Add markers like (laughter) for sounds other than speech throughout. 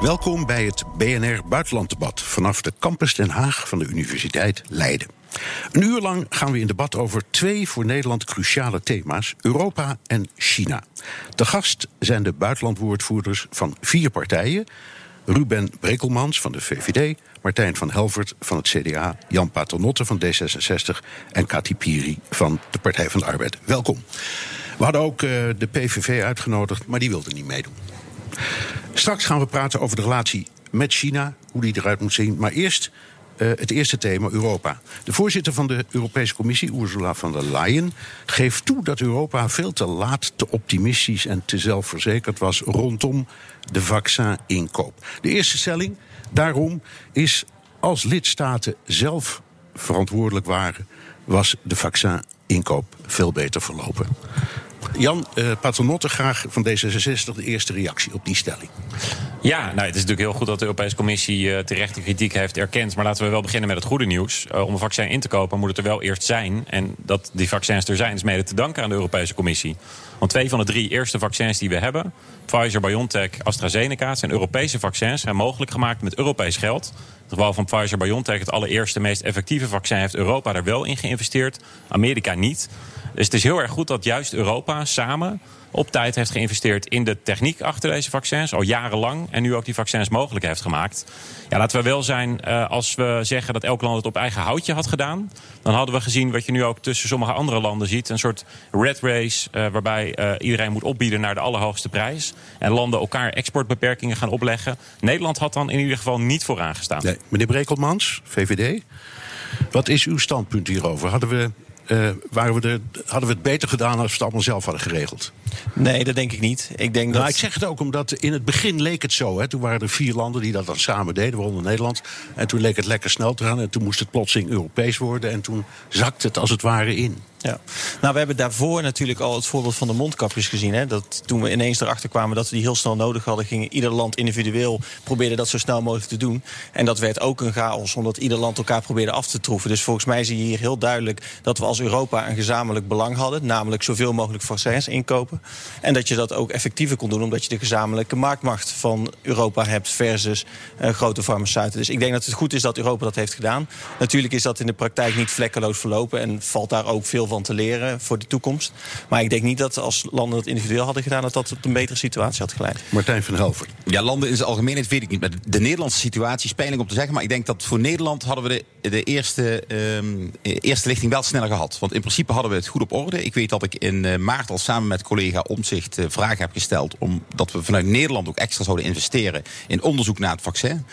Welkom bij het BNR Buitenlanddebat vanaf de campus Den Haag van de Universiteit Leiden. Een uur lang gaan we in debat over twee voor Nederland cruciale thema's: Europa en China. De gast zijn de buitenlandwoordvoerders van vier partijen: Ruben Brekelmans van de VVD, Martijn van Helvert van het CDA, Jan Paternotte van D66 en Kati Piri van de Partij van de Arbeid. Welkom. We hadden ook uh, de PVV uitgenodigd, maar die wilde niet meedoen. Straks gaan we praten over de relatie met China, hoe die eruit moet zien. Maar eerst uh, het eerste thema, Europa. De voorzitter van de Europese Commissie, Ursula von der Leyen, geeft toe dat Europa veel te laat, te optimistisch en te zelfverzekerd was rondom de vaccininkoop. De eerste stelling daarom is: als lidstaten zelf verantwoordelijk waren, was de vaccininkoop veel beter verlopen. Jan uh, Paternotte, graag van D66 de eerste reactie op die stelling. Ja, nou, het is natuurlijk heel goed dat de Europese Commissie uh, terecht de kritiek heeft erkend. Maar laten we wel beginnen met het goede nieuws. Uh, om een vaccin in te kopen moet het er wel eerst zijn. En dat die vaccins er zijn is mede te danken aan de Europese Commissie. Want twee van de drie eerste vaccins die we hebben, Pfizer, BioNTech, AstraZeneca, zijn Europese vaccins, zijn mogelijk gemaakt met Europees geld. Geval van Pfizer BioNTech, het allereerste, meest effectieve vaccin, heeft Europa er wel in geïnvesteerd, Amerika niet. Dus het is heel erg goed dat juist Europa samen op tijd heeft geïnvesteerd in de techniek achter deze vaccins, al jarenlang, en nu ook die vaccins mogelijk heeft gemaakt. Ja, laten we wel zijn, uh, als we zeggen dat elk land het op eigen houtje had gedaan, dan hadden we gezien wat je nu ook tussen sommige andere landen ziet: een soort red race, uh, waarbij uh, iedereen moet opbieden naar de allerhoogste prijs. En landen elkaar exportbeperkingen gaan opleggen. Nederland had dan in ieder geval niet vooraan gestaan. Nee. Meneer Brekelmans, VVD. Wat is uw standpunt hierover? Hadden we uh, waren we er, hadden we het beter gedaan als we het allemaal zelf hadden geregeld? Nee, dat denk ik niet. Ik, denk nou, dat... ik zeg het ook omdat in het begin leek het zo. Hè. Toen waren er vier landen die dat dan samen deden, waaronder Nederland. En toen leek het lekker snel te gaan. En toen moest het plotseling Europees worden. En toen zakte het als het ware in. Ja. Nou, we hebben daarvoor natuurlijk al het voorbeeld van de mondkapjes gezien. Hè? Dat toen we ineens erachter kwamen dat we die heel snel nodig hadden, ging ieder land individueel probeerde dat zo snel mogelijk te doen. En dat werd ook een chaos, omdat ieder land elkaar probeerde af te troeven. Dus volgens mij zie je hier heel duidelijk dat we als Europa een gezamenlijk belang hadden, namelijk zoveel mogelijk vaccins inkopen. En dat je dat ook effectiever kon doen, omdat je de gezamenlijke marktmacht van Europa hebt versus uh, grote farmaceuten. Dus ik denk dat het goed is dat Europa dat heeft gedaan. Natuurlijk is dat in de praktijk niet vlekkeloos verlopen en valt daar ook veel van te leren voor de toekomst. Maar ik denk niet dat als landen het individueel hadden gedaan, dat dat tot een betere situatie had geleid. Martijn van Helver. Ja, landen in zijn algemeenheid weet ik niet. Maar de Nederlandse situatie is pijnlijk om te zeggen. Maar ik denk dat voor Nederland hadden we de, de eerste, um, eerste lichting wel sneller gehad. Want in principe hadden we het goed op orde. Ik weet dat ik in uh, maart al samen met collega Omzicht uh, vragen heb gesteld. omdat we vanuit Nederland ook extra zouden investeren in onderzoek naar het vaccin.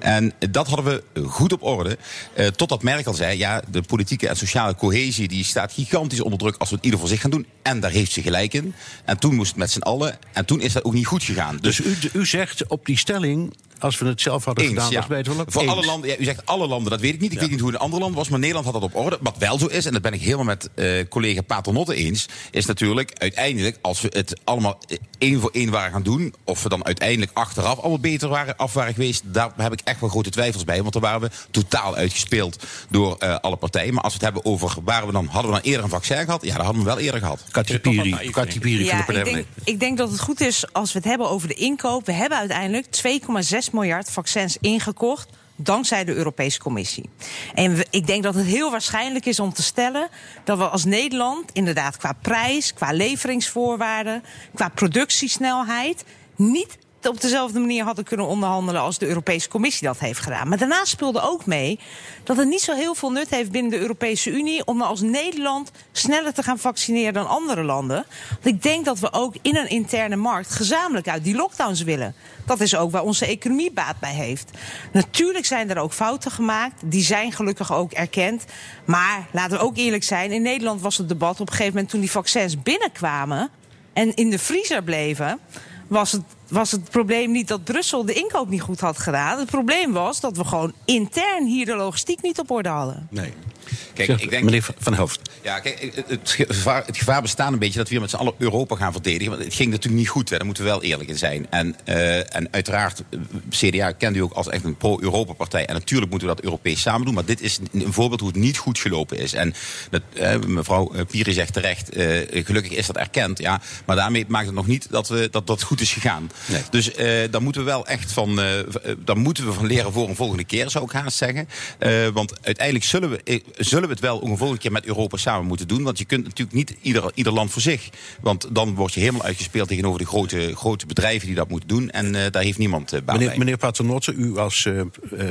En dat hadden we goed op orde. Uh, totdat Merkel zei: ja, de politieke en sociale cohesie die staat gigantisch onder druk als we het ieder voor zich gaan doen. En daar heeft ze gelijk in. En toen moest het met z'n allen. En toen is dat ook niet goed gegaan. Dus, dus u, u zegt op die stelling als we het zelf hadden Eens, gedaan, ja. was beter wel Voor alle landen, ja, u zegt alle landen, dat weet ik niet. Ik Ja. weet niet hoe het in andere landen was, maar Nederland had dat op orde. Wat wel zo is, en dat ben ik helemaal met eh, collega Paternotte eens, is natuurlijk uiteindelijk, als we het allemaal eh, één voor één waren gaan doen, of we dan uiteindelijk achteraf allemaal beter waren, af waren geweest, daar heb ik echt wel grote twijfels bij. Want dan waren we totaal uitgespeeld door eh, alle partijen. Maar als we het hebben over, waren we dan, hadden we dan eerder een vaccin gehad? Ja, dat hadden we wel eerder gehad. Katja Piri, Katja Piri van de ik denk, de- ik denk dat het goed is als we het hebben over de inkoop. We hebben uiteindelijk 2,6 miljard vaccins ingekocht. Dankzij de Europese Commissie. En ik denk dat het heel waarschijnlijk is om te stellen dat we als Nederland inderdaad qua prijs, qua leveringsvoorwaarden, qua productiesnelheid niet op dezelfde manier hadden kunnen onderhandelen als de Europese Commissie dat heeft gedaan. Maar daarnaast speelde ook mee dat het niet zo heel veel nut heeft binnen de Europese Unie om als Nederland sneller te gaan vaccineren dan andere landen. Want ik denk dat we ook in een interne markt gezamenlijk uit die lockdowns willen. Dat is ook waar onze economie baat bij heeft. Natuurlijk zijn er ook fouten gemaakt. Die zijn gelukkig ook erkend. Maar laten we ook eerlijk zijn. In Nederland was het debat op een gegeven moment toen die vaccins binnenkwamen en in de vriezer bleven. Was het, was het probleem niet dat Brussel de inkoop niet goed had gedaan. Het probleem was dat we gewoon intern hier de logistiek niet op orde hadden. Nee. Kijk, Zeg, ik denk, Meneer Van Helft. Ja, kijk, het- gevaar, het gevaar bestaat een beetje dat we hier met z'n allen Europa gaan verdedigen. Want het ging natuurlijk niet goed, hè, daar moeten we wel eerlijk in zijn. En, eh, en uiteraard, eh, CDA kent u ook als echt een pro-Europa-partij. En natuurlijk moeten we dat Europees samen doen. Maar dit is een voorbeeld hoe het niet goed gelopen is. En dat, eh, mevrouw Piri zegt terecht, gelukkig is dat erkend. Ja, maar daarmee maakt het nog niet dat, we, dat dat goed is gegaan. Nee. Dus daar moeten we wel echt van, daar moeten we van leren voor een volgende keer, zou ik haast zeggen. Want uiteindelijk zullen we, zullen we het wel een volgende keer met Europa samen moeten doen. Want je kunt natuurlijk niet ieder, ieder land voor zich. Want dan word je helemaal uitgespeeld tegenover de grote, grote bedrijven die dat moeten doen. En eh, daar heeft niemand eh, baat Meneer, bij. meneer Paternotte, u als eh,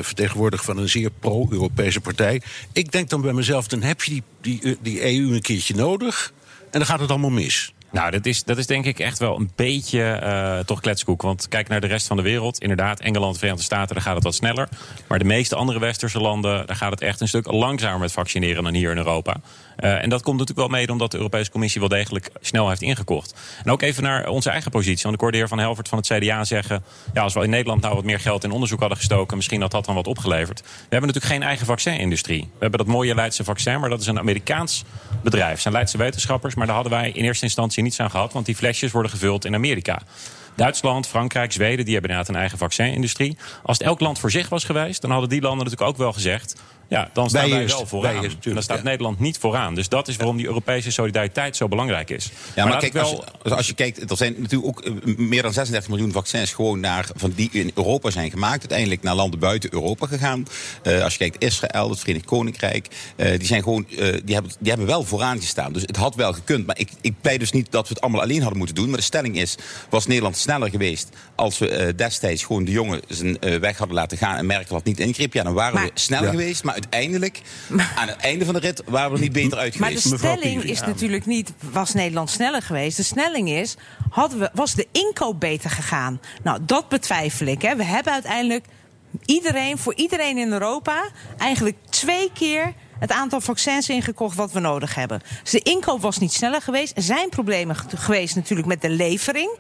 vertegenwoordiger van een zeer pro-Europese partij. Ik denk dan bij mezelf, dan heb je die, die, die EU een keertje nodig. En dan gaat het allemaal mis. Nou, dat is, dat is denk ik echt wel een beetje eh, toch kletskoek. Want kijk naar de rest van de wereld. Inderdaad, Engeland, Verenigde Staten, daar gaat het wat sneller. Maar de meeste andere westerse landen, daar gaat het echt een stuk langzamer met vaccineren dan hier in Europa. Eh, en dat komt natuurlijk wel mede omdat de Europese Commissie wel degelijk snel heeft ingekocht. En ook even naar onze eigen positie. Want ik hoorde de heer Van Helvert van het CDA zeggen... ja, als we in Nederland nou wat meer geld in onderzoek hadden gestoken... misschien had dat dan wat opgeleverd. We hebben natuurlijk geen eigen vaccinindustrie. We hebben dat mooie Leidse vaccin, maar dat is een Amerikaans bedrijf. Het zijn Leidse wetenschappers, maar daar hadden wij in eerste instantie niets aan gehad... want die flesjes worden gevuld in Amerika. Duitsland, Frankrijk, Zweden, die hebben inderdaad een eigen vaccinindustrie. Als het elk land voor zich was geweest, dan hadden die landen natuurlijk ook wel gezegd... ja, dan staan Wij wel vooraan. eerst, en dan staat ja. Nederland niet vooraan. Dus dat is waarom die Europese solidariteit zo belangrijk is. Ja, maar, kijk, ik als, je, als je kijkt, er zijn natuurlijk ook eh, meer dan 36 miljoen vaccins gewoon naar, van die in Europa zijn gemaakt. Uiteindelijk naar landen buiten Europa gegaan. Eh, als je kijkt, Israël, het Verenigd Koninkrijk, eh, die, zijn gewoon, eh, die, hebben, die hebben wel vooraan gestaan. Dus het had wel gekund. Maar ik, ik pleit dus niet dat we het allemaal alleen hadden moeten doen. Maar de stelling is, was Nederland sneller geweest als we destijds gewoon de jongen zijn eh, weg hadden laten gaan en Merkel had niet ingreep. Ja, dan waren Maar- we sneller Ja. geweest. Maar uiteindelijk, aan het einde van de rit, waren we er niet beter uit Maar de stelling is natuurlijk niet, was Nederland sneller geweest? De stelling is, hadden we, was de inkoop beter gegaan? Nou, dat betwijfel ik. Hè. We hebben uiteindelijk iedereen, voor iedereen in Europa... eigenlijk twee keer het aantal vaccins ingekocht wat we nodig hebben. Dus de inkoop was niet sneller geweest. Er zijn problemen ge- geweest natuurlijk met de levering...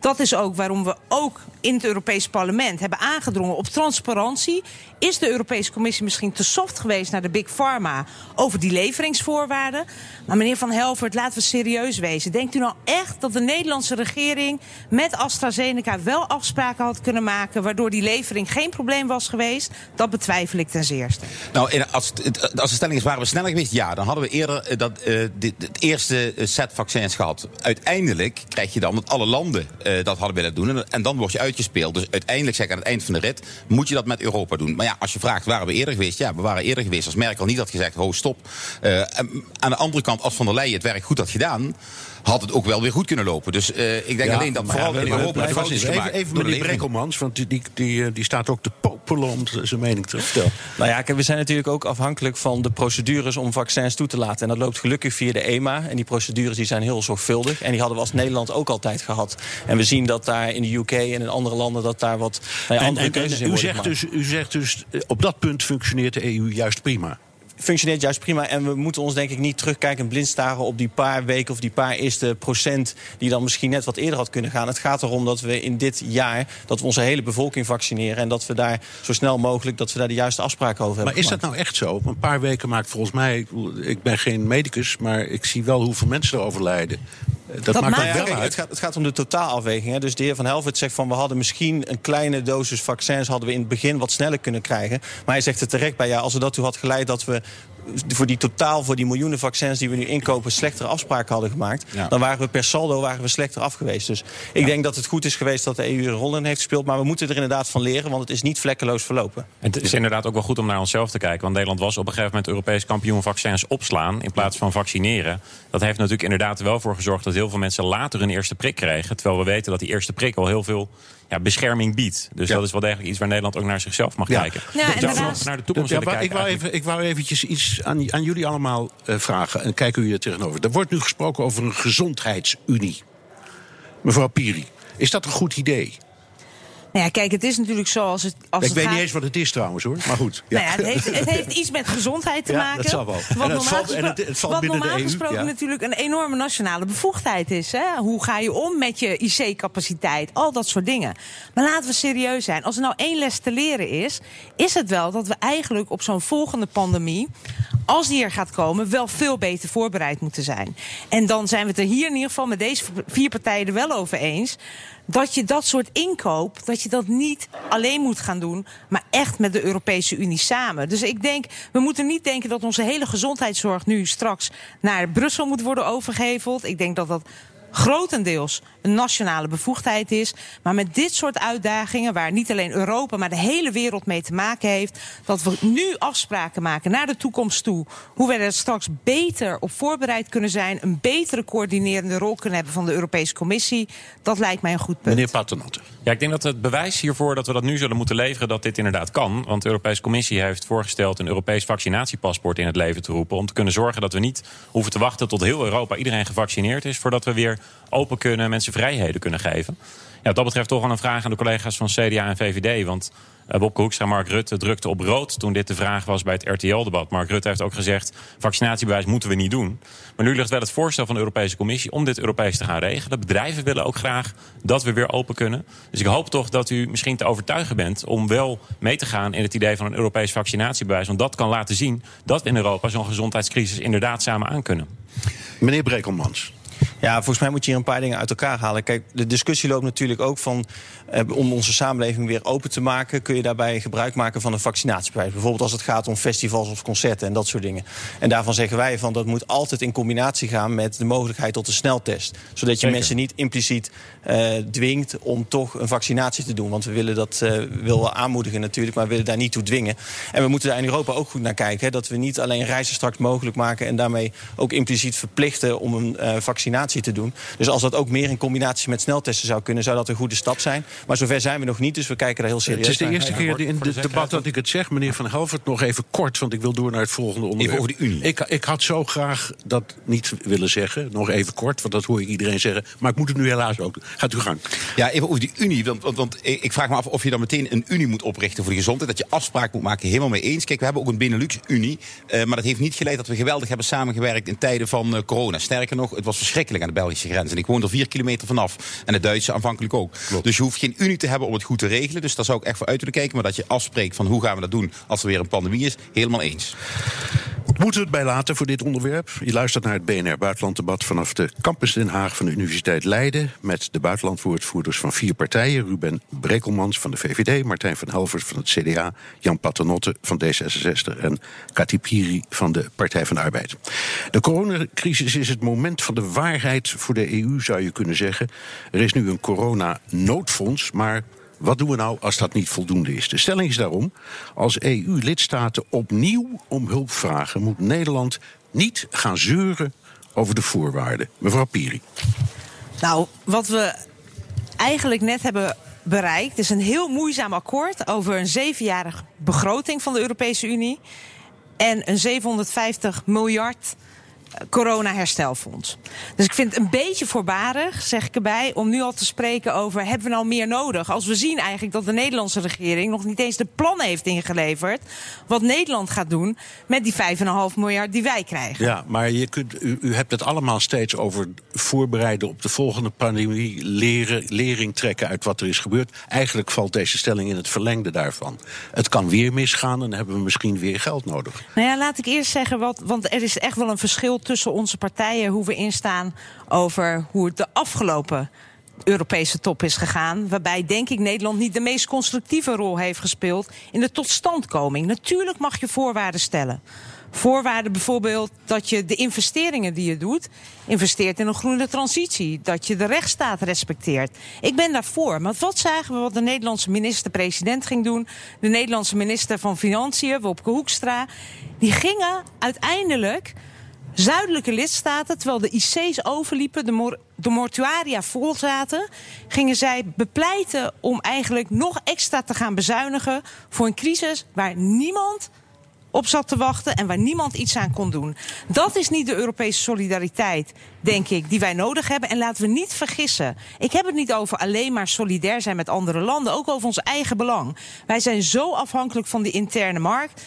Dat is ook waarom we ook in het Europese parlement hebben aangedrongen op transparantie. Is de Europese Commissie misschien te soft geweest naar de Big Pharma over die leveringsvoorwaarden? Maar meneer Van Helvert, laten we serieus wezen. Denkt u nou echt dat de Nederlandse regering met AstraZeneca wel afspraken had kunnen maken waardoor die levering geen probleem was geweest? Dat betwijfel ik ten zeerste. Nou, als, als de stelling is, waren we sneller geweest? Ja, dan hadden we eerder eh, dat, eh, dit, het eerste eh, set vaccins gehad. Uiteindelijk krijg je dan dat alle landen eh, dat hadden willen doen. En, dan word je uitgespeeld. Dus uiteindelijk, zeg ik aan het eind van de rit, moet je dat met Europa doen. Maar ja, als je vraagt, waren we eerder geweest? Ja, we waren eerder geweest. Als Merkel niet had gezegd, ho, stop. Eh, aan de andere kant, als Van der Leyen het werk goed had gedaan... had het ook wel weer goed kunnen lopen. Dus eh, ik denk alleen dat vooral in Europa de fout is even, gemaakt. even de meneer levering. Brekkelmans, want die, die, die, eh, die staat ook te popelen om zijn mening te vertellen. Nou ja, we zijn natuurlijk ook afhankelijk van de procedures om vaccins toe te laten. En dat loopt gelukkig via de EMA. En die procedures die zijn heel zorgvuldig. En die hadden we als Nederland ook altijd gehad. En we zien dat daar in de UK en in andere landen dat daar wat nou ja, andere en- keuzes en in u, worden zegt gemaakt. dus, u zegt dus, eh, op dat punt functioneert de EU juist prima. Functioneert juist prima. En we moeten ons denk ik niet terugkijken en blind staren op die paar weken of die paar eerste procent die dan misschien net wat eerder had kunnen gaan. Het gaat erom dat we in dit jaar dat we onze hele bevolking vaccineren en dat we daar zo snel mogelijk dat we daar de juiste afspraken over hebben. Maar is dat nou echt zo? Een paar weken maakt volgens mij... Ik ben geen medicus, maar ik zie wel hoeveel mensen er overlijden. Dat, maakt wel kijk, uit. het, gaat, het gaat om de totaalafweging. Hè. Dus de heer Van Helvert zegt van we hadden misschien een kleine dosis vaccins hadden we in het begin wat sneller kunnen krijgen. Maar hij zegt er terecht bij ja, als er dat toe had geleid dat we voor die totaal, voor die miljoenen vaccins die we nu inkopen, slechtere afspraken hadden gemaakt. Ja. Dan waren we per saldo waren we slechter af geweest. Dus ik denk dat het goed is geweest dat de EU een rol in heeft gespeeld. Maar we moeten er inderdaad van leren, want het is niet vlekkeloos verlopen. En Het is inderdaad ook wel goed om naar onszelf te kijken. Want Nederland was op een gegeven moment Europees kampioen vaccins opslaan. in plaats van vaccineren. Dat heeft natuurlijk inderdaad er wel voor gezorgd dat heel veel mensen later een eerste prik kregen. Terwijl we weten dat die eerste prik al heel veel ja, bescherming biedt. Dus Ja. dat is wel degelijk iets waar Nederland ook naar zichzelf mag Ja. kijken. Ja, en daarnaast- nog naar de toekomst Ja, maar ik, kijken. wou eigenlijk. even, ik wou eventjes iets aan, aan jullie allemaal eh, vragen. En kijken hoe je er tegenover. Er wordt nu gesproken over een gezondheidsunie. Mevrouw Piri, is dat een goed idee? Nou ja, kijk, het is natuurlijk zo als het. Als ik het weet gaat... niet eens wat het is trouwens hoor, maar goed. Ja. Nou ja, het, heeft, het heeft iets met gezondheid te Ja, maken. dat zal wel. Wat het normaal, valt- het- gespro- het wat normaal gesproken ja. natuurlijk een enorme nationale bevoegdheid is. Hè? Hoe ga je om met je IC-capaciteit? Al dat soort dingen. Maar laten we serieus zijn. Als er nou één les te leren is, is het wel dat we eigenlijk op zo'n volgende pandemie, als die er gaat komen, wel veel beter voorbereid moeten zijn. En dan zijn we het er hier in ieder geval met deze vier partijen er wel over eens dat je dat soort inkoop, dat je dat niet alleen moet gaan doen, maar echt met de Europese Unie samen. Dus ik denk, we moeten niet denken dat onze hele gezondheidszorg nu straks naar Brussel moet worden overgeheveld. Ik denk dat dat grotendeels een nationale bevoegdheid is. Maar met dit soort uitdagingen, waar niet alleen Europa, maar de hele wereld mee te maken heeft, dat we nu afspraken maken naar de toekomst toe. Hoe we er straks beter op voorbereid kunnen zijn, een betere coördinerende rol kunnen hebben van de Europese Commissie. Dat lijkt mij een goed punt. Meneer Paternotte. Ja, ik denk dat het bewijs hiervoor dat we dat nu zullen moeten leveren, dat dit inderdaad kan. Want de Europese Commissie heeft voorgesteld een Europees vaccinatiepaspoort in het leven te roepen. Om te kunnen zorgen dat we niet hoeven te wachten tot heel Europa iedereen gevaccineerd is. Voordat we weer open kunnen, mensen vrijheden kunnen geven. Ja, wat dat betreft toch wel een vraag aan de collega's van CDA en VVD. Want uh, Bobke en Mark Rutte drukte op rood toen dit de vraag was bij het RTL-debat. Mark Rutte heeft ook gezegd, vaccinatiebewijs moeten we niet doen. Maar nu ligt wel het voorstel van de Europese Commissie om dit Europees te gaan regelen. Bedrijven willen ook graag dat we weer open kunnen. Dus ik hoop toch dat u misschien te overtuigen bent om wel mee te gaan in het idee van een Europees vaccinatiebewijs. Want dat kan laten zien dat we in Europa zo'n gezondheidscrisis inderdaad samen aankunnen. Meneer Brekelmans. Ja, volgens mij moet je hier een paar dingen uit elkaar halen. Kijk, de discussie loopt natuurlijk ook van... Eh, om onze samenleving weer open te maken... kun je daarbij gebruik maken van een vaccinatiebewijs. Bijvoorbeeld als het gaat om festivals of concerten en dat soort dingen. En daarvan zeggen wij van dat moet altijd in combinatie gaan... met de mogelijkheid tot een sneltest. Zodat je Zeker. mensen niet impliciet eh, dwingt om toch een vaccinatie te doen. Want we willen dat eh willen aanmoedigen natuurlijk... maar we willen daar niet toe dwingen. En we moeten daar in Europa ook goed naar kijken. Hè, dat we niet alleen reizen straks mogelijk maken... en daarmee ook impliciet verplichten om een eh, vaccinatie te doen. Dus als dat ook meer in combinatie met sneltesten zou kunnen... zou dat een goede stap zijn. Maar zover zijn we nog niet, dus we kijken daar heel serieus Het is de naar. eerste keer in dit debat dat ik het zeg. Meneer Van Helvert, nog even kort, want ik wil door naar het volgende onderwerp. over de Unie. Ik, ik had zo graag dat niet willen zeggen. Nog even kort, want dat hoor ik iedereen zeggen. Maar ik moet het nu helaas ook. Gaat uw gang. Ja, even over die Unie. Want, want, want ik vraag me af of je dan meteen een Unie moet oprichten voor de gezondheid. Dat je afspraken moet maken, helemaal mee eens. Kijk, we hebben ook een Benelux-Unie. eh, maar dat heeft niet geleid dat we geweldig hebben samengewerkt in tijden van eh, corona. Sterker nog, het was verschrikkelijk aan de Belgische grens. En ik woon er vier kilometer vanaf. En de Duitse aanvankelijk ook. Dus je hoeft geen Unie te hebben om het goed te regelen. Dus daar zou ik echt voor uit willen kijken. Maar dat je afspreekt van hoe gaan we dat doen als er weer een pandemie is, helemaal eens. Moeten we het bij laten voor dit onderwerp? Je luistert naar het BNR Buitenlanddebat vanaf de campus Den Haag van de Universiteit Leiden. Met de buitenlandwoordvoerders van vier partijen: Ruben Brekelmans van de VVD, Martijn van Helvert van het CDA, Jan Paternotte van D66 en Kati Piri van de Partij van de Arbeid. De coronacrisis is het moment van de waarheid voor de EU, zou je kunnen zeggen. Er is nu een corona-noodfonds, maar wat doen we nou als dat niet voldoende is? De stelling is daarom: als EU-lidstaten opnieuw om hulp vragen, moet Nederland niet gaan zeuren over de voorwaarden. Mevrouw Piri. Nou, wat we eigenlijk net hebben bereikt, is een heel moeizaam akkoord over een zevenjarig begroting van de Europese Unie en een 750 miljard corona-herstelfonds. Dus ik vind het een beetje voorbarig, zeg ik erbij, om nu al te spreken over hebben we nou meer nodig? Als we zien eigenlijk dat de Nederlandse regering nog niet eens de plannen heeft ingeleverd wat Nederland gaat doen met die 5,5 miljard die wij krijgen. Ja, maar je kunt, u, u hebt het allemaal steeds over voorbereiden op de volgende pandemie, leren, lering trekken uit wat er is gebeurd. Eigenlijk valt deze stelling in het verlengde daarvan. Het kan weer misgaan en dan hebben we misschien weer geld nodig. Nou ja, laat ik eerst zeggen, wat, want er is echt wel een verschil tussen onze partijen hoe we instaan over hoe het de afgelopen Europese top is gegaan. Waarbij, denk ik, Nederland niet de meest constructieve rol heeft gespeeld in de totstandkoming. Natuurlijk mag je voorwaarden stellen. Voorwaarden bijvoorbeeld dat je de investeringen die je doet, investeert in een groene transitie. Dat je de rechtsstaat respecteert. Ik ben daarvoor. Maar wat zagen we wat de Nederlandse minister-president ging doen? De Nederlandse minister van Financiën, Wopke Hoekstra. Die gingen uiteindelijk zuidelijke lidstaten, terwijl de IC's overliepen, de, de mortuaria vol zaten, gingen zij bepleiten om eigenlijk nog extra te gaan bezuinigen voor een crisis waar niemand op zat te wachten en waar niemand iets aan kon doen. Dat is niet de Europese solidariteit, denk ik, die wij nodig hebben. En laten we niet vergissen. Ik heb het niet over alleen maar solidair zijn met andere landen, ook over ons eigen belang. Wij zijn zo afhankelijk van die interne markt. 70%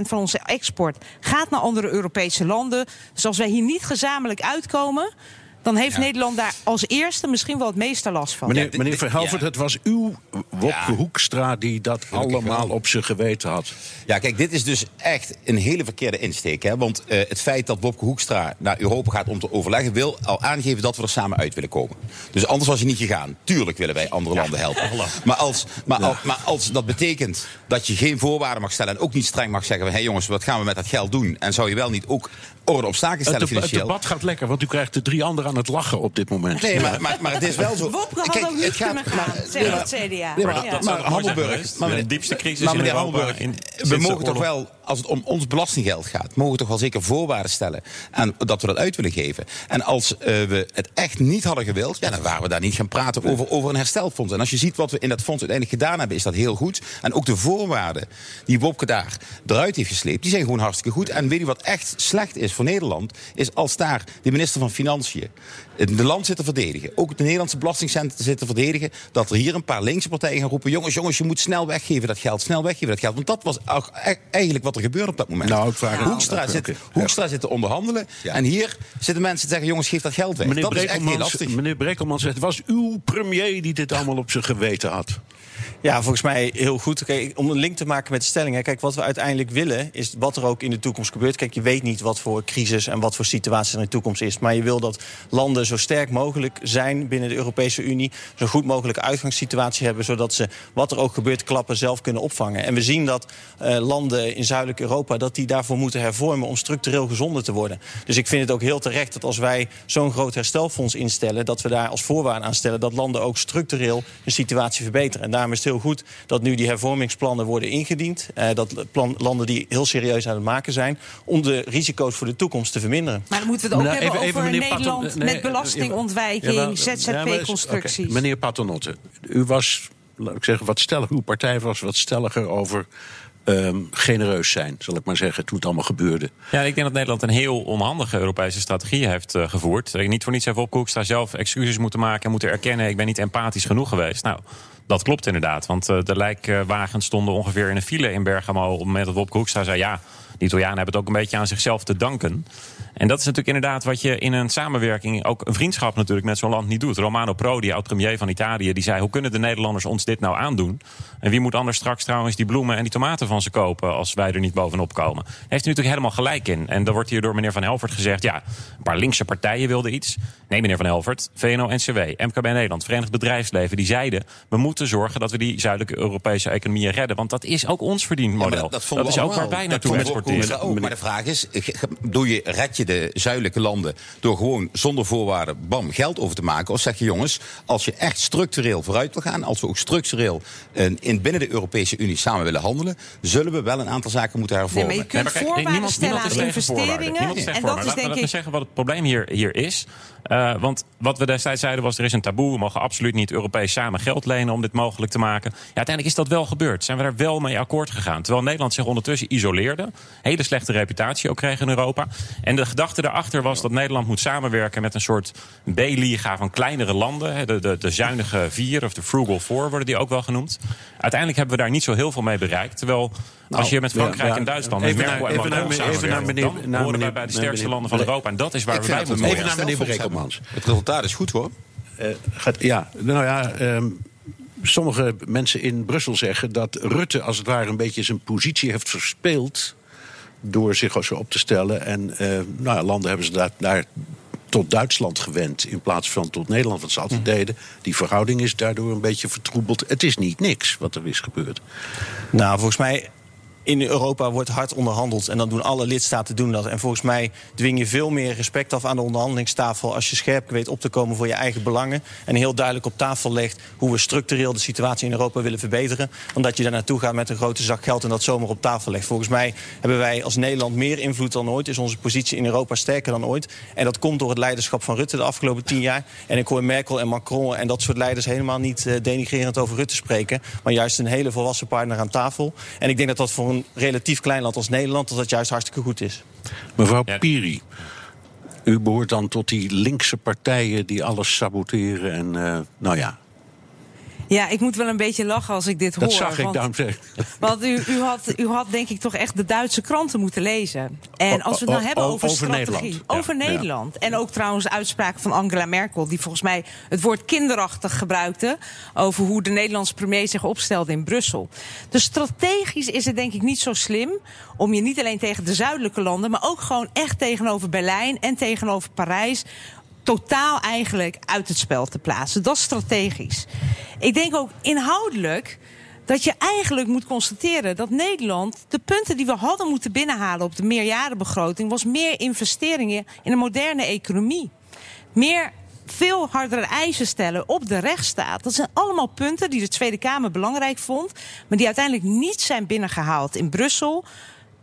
van onze export gaat naar andere Europese landen. Dus als wij hier niet gezamenlijk uitkomen dan heeft Nederland daar als eerste misschien wel het meeste last van. Meneer, meneer dit- Verhelvert, ja. het was uw Wopke Ja. Hoekstra die dat Gelukkig allemaal wel. op zijn geweten had. Ja, kijk, dit is dus echt een hele verkeerde insteek. Hè? Want eh, het feit dat Wopke Hoekstra naar Europa gaat om te overleggen... wil al aangeven dat we er samen uit willen komen. Dus anders was hij niet gegaan. Tuurlijk willen wij andere landen helpen. (laughs) Maar als, maar, al- maar als dat betekent dat je geen voorwaarden mag stellen... en ook niet streng mag zeggen van... hé hey jongens, wat gaan we met dat geld doen? En zou je wel niet ook orde op zaken Het, stellen het financieel? debat gaat lekker, want u krijgt de drie anderen aan het lachen op dit moment. Nee, maar, maar, maar het is wel zo. Wopke had Kijk, ook niet het gaat- kunnen gaan, maar- zegt nee, maar- het CDA. Nee, maar, Hammelburg, maar De diepste crisis maar in Hammelburg, in- we mogen toch wel, als het om ons belastinggeld gaat, mogen we toch wel zeker voorwaarden stellen en dat we dat uit willen geven. En als eh, we het echt niet hadden gewild, ja, dan waren we daar niet gaan praten over, over een herstelfonds. En als je ziet wat we in dat fonds uiteindelijk gedaan hebben, is dat heel goed. En ook de voorwaarden die Wopke daar eruit heeft gesleept, die zijn gewoon hartstikke goed. En weet je wat echt slecht is voor Nederland, is als daar de minister van Financiën het land zit te verdedigen, ook de Nederlandse belastingcenten zitten te verdedigen, dat er hier een paar linkse partijen gaan roepen, jongens, jongens, je moet snel weggeven dat geld, snel weggeven dat geld. Want dat was e- eigenlijk wat er gebeurde op dat moment. Nou, ik vraag- Hoekstra, zit. Hoekstra zit te onderhandelen Ja. en hier zitten mensen te zeggen, jongens, geef dat geld weg. Meneer dat is echt heel Brekelmans, lastig. meneer Brekelmans zegt, het was uw premier die dit allemaal op zijn geweten had. Ja, volgens mij heel goed. Om een link te maken met de stelling. hè. Kijk, wat we uiteindelijk willen is wat er ook in de toekomst gebeurt. Kijk, je weet niet wat voor crisis en wat voor situatie er in de toekomst is. Maar je wil dat landen zo sterk mogelijk zijn binnen de Europese Unie. Zo goed mogelijke uitgangssituatie hebben. Zodat ze wat er ook gebeurt klappen zelf kunnen opvangen. En we zien dat eh, landen in zuidelijk Europa dat die daarvoor moeten hervormen om structureel gezonder te worden. Dus ik vind het ook heel terecht dat als wij zo'n groot herstelfonds instellen, dat we daar als voorwaarde aan stellen dat landen ook structureel hun situatie verbeteren. En daarom is het heel goed dat nu die hervormingsplannen worden ingediend. Eh, dat plan, landen die heel serieus aan het maken zijn. om de risico's voor de toekomst te verminderen. Maar dan moeten we het ook Nou, hebben even- over Nederland nee, met belastingontwijking, Jawel, ja, maar- ZZP-constructies. Meneer Paternotte, u was, laat ik zeggen, wat stellig, uw partij was wat stelliger over ehm, genereus zijn, zal ik maar zeggen, toen het allemaal gebeurde. Ja, ik denk dat Nederland een heel onhandige Europese strategie heeft eh, gevoerd. Eh, Niet voor niets heeft Wopke Hoekstra zelf excuses moeten maken en moeten erkennen... ik ben niet empathisch genoeg geweest. Nou, dat klopt inderdaad. Want eh, de lijkwagens stonden ongeveer in een file in Bergamo... op het moment dat Wopke Hoekstra zei... ja, de Italianen hebben het ook een beetje aan zichzelf te danken. En dat is natuurlijk inderdaad wat je in een samenwerking... ook een vriendschap natuurlijk met zo'n land niet doet. Romano Prodi, oud-premier van Italië, die zei... hoe kunnen de Nederlanders ons dit nou aandoen? En wie moet anders straks trouwens die bloemen en die tomaten van ze kopen... als wij er niet bovenop komen? Daar heeft hij natuurlijk helemaal gelijk in. En dan wordt hier door meneer Van Helvert gezegd... ja, een paar linkse partijen wilden iets. Nee, meneer Van Helvert, VNO-NCW, MKB Nederland... Verenigd Bedrijfsleven, die zeiden... we moeten zorgen dat we die zuidelijke Europese economieën redden. Want dat is ook ons verdienmodel. Ja, maar dat is ook waar wij naartoe vonden ook. Maar de vraag is, doe je, red je de zuidelijke landen door gewoon zonder voorwaarden bam geld over te maken? Of zeg je jongens, als je echt structureel vooruit wil gaan, als we ook structureel eh, in binnen de Europese Unie samen willen handelen, zullen we wel een aantal zaken moeten Nee, hervormen. maar je kunt Nee, maar kijk, voorwaarden niemand- stellen niemand aan investeringen. En dat is denk ik... zeggen wat het probleem hier, hier is. Eh, want wat we destijds zeiden was, er is een taboe. We mogen absoluut niet Europees samen geld lenen om dit mogelijk te maken. Ja, uiteindelijk is dat wel gebeurd. Zijn we daar wel mee akkoord gegaan. Terwijl Nederland zich ondertussen isoleerde. Hele slechte reputatie ook kreeg in Europa. En de gedachte daarachter was dat Nederland moet samenwerken met een soort B-liga van kleinere landen. hè, De, de, de zuinige vier of de frugal four worden die ook wel genoemd. Uiteindelijk hebben we daar niet zo heel veel mee bereikt. Terwijl als je met Frankrijk Nou, ja, en Duitsland, met even Merkel naar- en Macron even naar samenwerkt, meneer- dan naar horen wij bij de sterkste meneer- landen van Europa. En dat is waar we bij moeten Even naar meneer Brekelmans. Het resultaat is goed hoor. Eh, gaat, ja, nou ja, ehm, sommige mensen in Brussel zeggen dat Rutte als het ware een beetje zijn positie heeft verspeeld. Door zich zo op te stellen. En eh, nou, ja, landen hebben ze daar, daar tot Duitsland gewend in plaats van tot Nederland, wat ze altijd deden. Die verhouding is daardoor een beetje vertroebeld. Het is niet niks wat er is gebeurd. Nou, volgens mij. In Europa wordt hard onderhandeld en dan doen alle lidstaten doen dat. En volgens mij dwing je veel meer respect af aan de onderhandelingstafel als je scherp weet op te komen voor je eigen belangen. En heel duidelijk op tafel legt hoe we structureel de situatie in Europa willen verbeteren. Dan dat je daar naartoe gaat met een grote zak geld en dat zomaar op tafel legt. Volgens mij hebben wij als Nederland meer invloed dan ooit. Is onze positie in Europa sterker dan ooit. En dat komt door het leiderschap van Rutte de afgelopen tien jaar. En ik hoor Merkel en Macron en dat soort leiders helemaal niet eh, denigrerend over Rutte spreken. Maar juist een hele volwassen partner aan tafel. En ik denk dat dat voor een zo'n relatief klein land als Nederland, dat dat juist hartstikke goed is. Mevrouw Ja. Piri, u behoort dan tot die linkse partijen die alles saboteren en eh, nou ja, Ja, ik moet wel een beetje lachen als ik dit dat hoor. zag ik, want- daarom zeg. Want u, u, had, u had denk ik toch echt de Duitse kranten moeten lezen. En als we het nou hebben over, over strategie, Nederland. Over Ja. Nederland. En ook trouwens de uitspraak van Angela Merkel, die volgens mij het woord kinderachtig gebruikte over hoe de Nederlandse premier zich opstelde in Brussel. Dus strategisch is het denk ik niet zo slim om je niet alleen tegen de zuidelijke landen, maar ook gewoon echt tegenover Berlijn en tegenover Parijs totaal eigenlijk uit het spel te plaatsen. Dat is strategisch. Ik denk ook inhoudelijk dat je eigenlijk moet constateren dat Nederland de punten die we hadden moeten binnenhalen op de meerjarenbegroting was meer investeringen in een moderne economie. Meer veel hardere eisen stellen op de rechtsstaat. Dat zijn allemaal punten die de Tweede Kamer belangrijk vond, maar die uiteindelijk niet zijn binnengehaald in Brussel.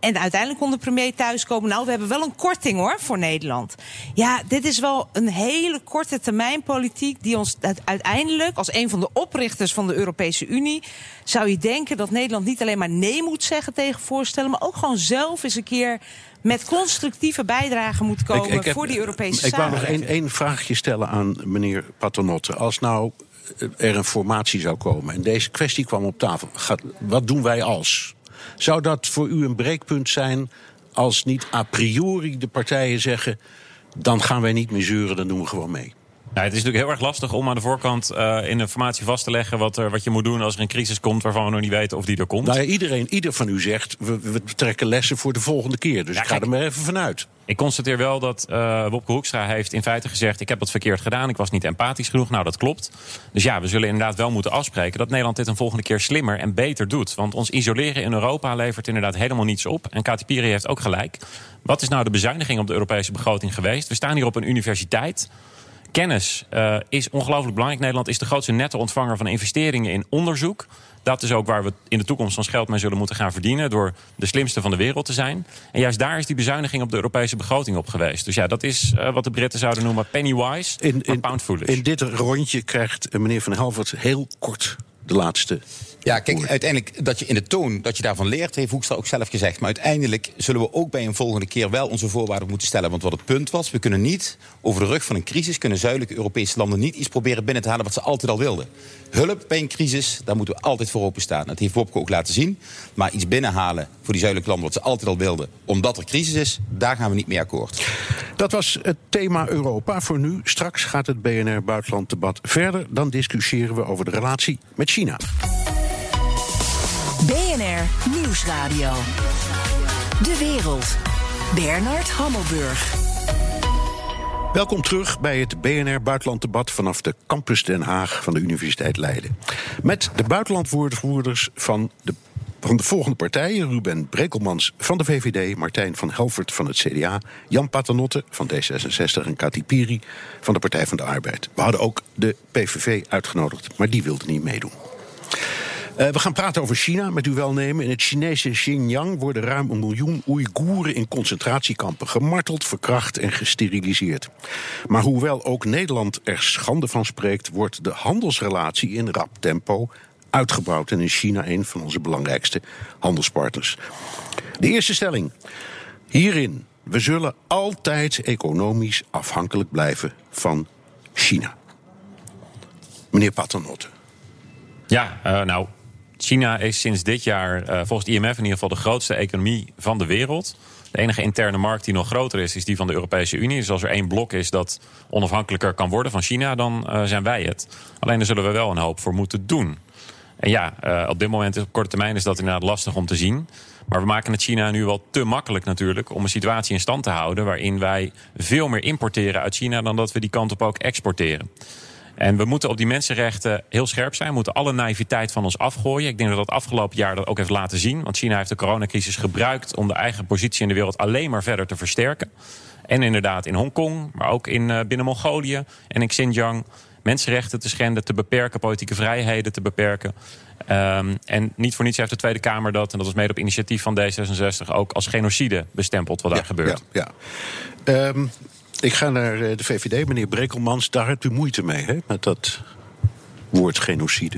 En uiteindelijk kon de premier thuiskomen. Nou, we hebben wel een korting hoor voor Nederland. Ja, dit is wel een hele korte termijn politiek. Die ons uite- uiteindelijk, als een van de oprichters van de Europese Unie. zou je denken dat Nederland niet alleen maar nee moet zeggen tegen voorstellen. maar ook gewoon zelf eens een keer met constructieve bijdrage moet komen. heb- voor die Europese Ik wou nog één één vraagje stellen aan meneer Paternotte. Als nou eh, er een formatie zou komen en deze kwestie kwam op tafel, gaat, wat doen wij als? Zou dat voor u een breekpunt zijn als niet a priori de partijen zeggen: dan gaan wij niet meer zeuren, dan doen we gewoon mee? Nou, het is natuurlijk heel erg lastig om aan de voorkant eh, in de formatie vast te leggen wat, er, wat je moet doen als er een crisis komt waarvan we nog niet weten of die er komt. Nou ja, iedereen, ieder van u zegt: we, we trekken lessen voor de volgende keer. Dus Ja, ik ga kijk. er maar even vanuit. Ik constateer wel dat eh Wopke Hoekstra heeft in feite gezegd... ik heb het verkeerd gedaan, ik was niet empathisch genoeg. Nou, dat klopt. Dus ja, we zullen inderdaad wel moeten afspreken... dat Nederland dit een volgende keer slimmer en beter doet. Want ons isoleren in Europa levert inderdaad helemaal niets op. En Kati Piri heeft ook gelijk. Wat is nou de bezuiniging op de Europese begroting geweest? We staan hier op een universiteit... Kennis eh, is ongelooflijk belangrijk. Nederland is de grootste netto-ontvanger van investeringen in onderzoek. Dat is ook waar we in de toekomst ons geld mee zullen moeten gaan verdienen. Door de slimste van de wereld te zijn. En juist daar is die bezuiniging op de Europese begroting op geweest. Dus ja, dat is eh, wat de Britten zouden noemen penny wise, In, in, pound foolish. in dit rondje krijgt meneer Van Helvert heel kort de laatste. Ja, kijk, uiteindelijk dat je in de toon dat je daarvan leert, heeft Hoekstra ook zelf gezegd. Maar uiteindelijk zullen we ook bij een volgende keer wel onze voorwaarden moeten stellen. Want wat het punt was, we kunnen niet over de rug van een crisis, kunnen zuidelijke Europese landen niet iets proberen binnen te halen wat ze altijd al wilden. Hulp bij een crisis, daar moeten we altijd voor openstaan. Dat heeft Wopke ook laten zien. Maar iets binnenhalen voor die zuidelijke landen wat ze altijd al wilden, omdat er crisis is, daar gaan we niet mee akkoord. Dat was het thema Europa voor nu. Straks gaat het BNR Buitenlanddebat verder. Dan discussiëren we over de relatie met China. BNR Nieuwsradio. De wereld. Bernard Hammelburg. Welkom terug bij het BNR Buitenlanddebat vanaf de campus Den Haag van de Universiteit Leiden. Met de buitenlandwoordvoerders van de, van de volgende partijen: Ruben Brekelmans van de VVD, Martijn van Helvert van het CDA, Jan Paternotte van D66 en Kati Piri van de Partij van de Arbeid. We hadden ook de PVV uitgenodigd, maar die wilde niet meedoen. Eh, we gaan praten over China, met uw welnemen. In het Chinese Xinjiang worden ruim een miljoen Oeigoeren in concentratiekampen gemarteld, verkracht en gesteriliseerd. Maar hoewel ook Nederland er schande van spreekt, wordt de handelsrelatie in rap tempo uitgebouwd en is China een van onze belangrijkste handelspartners. De eerste stelling. Hierin, we zullen altijd economisch afhankelijk blijven van China. Meneer Paternotte. Ja, eh, nou, China is sinds dit jaar eh, volgens het IMF in ieder geval de grootste economie van de wereld. De enige interne markt die nog groter is, is die van de Europese Unie. Dus als er één blok is dat onafhankelijker kan worden van China, dan eh, zijn wij het. Alleen daar zullen we wel een hoop voor moeten doen. En ja, eh, op dit moment op korte termijn is dat inderdaad lastig om te zien. Maar we maken het China nu wel te makkelijk natuurlijk om een situatie in stand te houden waarin wij veel meer importeren uit China dan dat we die kant op ook exporteren. En we moeten op die mensenrechten heel scherp zijn. We moeten alle naïviteit van ons afgooien. Ik denk dat dat afgelopen jaar dat ook heeft laten zien. Want China heeft de coronacrisis gebruikt om de eigen positie in de wereld alleen maar verder te versterken. En inderdaad in Hongkong, maar ook in, eh, binnen Mongolië en in Xinjiang. Mensenrechten te schenden, te beperken, politieke vrijheden te beperken. Ehm, en niet voor niets heeft de Tweede Kamer dat, en dat was mede op initiatief van D66, ook als genocide bestempeld wat daar gebeurt. Ja, ja. Ehm, ik ga naar eh, de VVD, meneer Brekelmans. Daar hebt u moeite mee, hè, met dat woord genocide.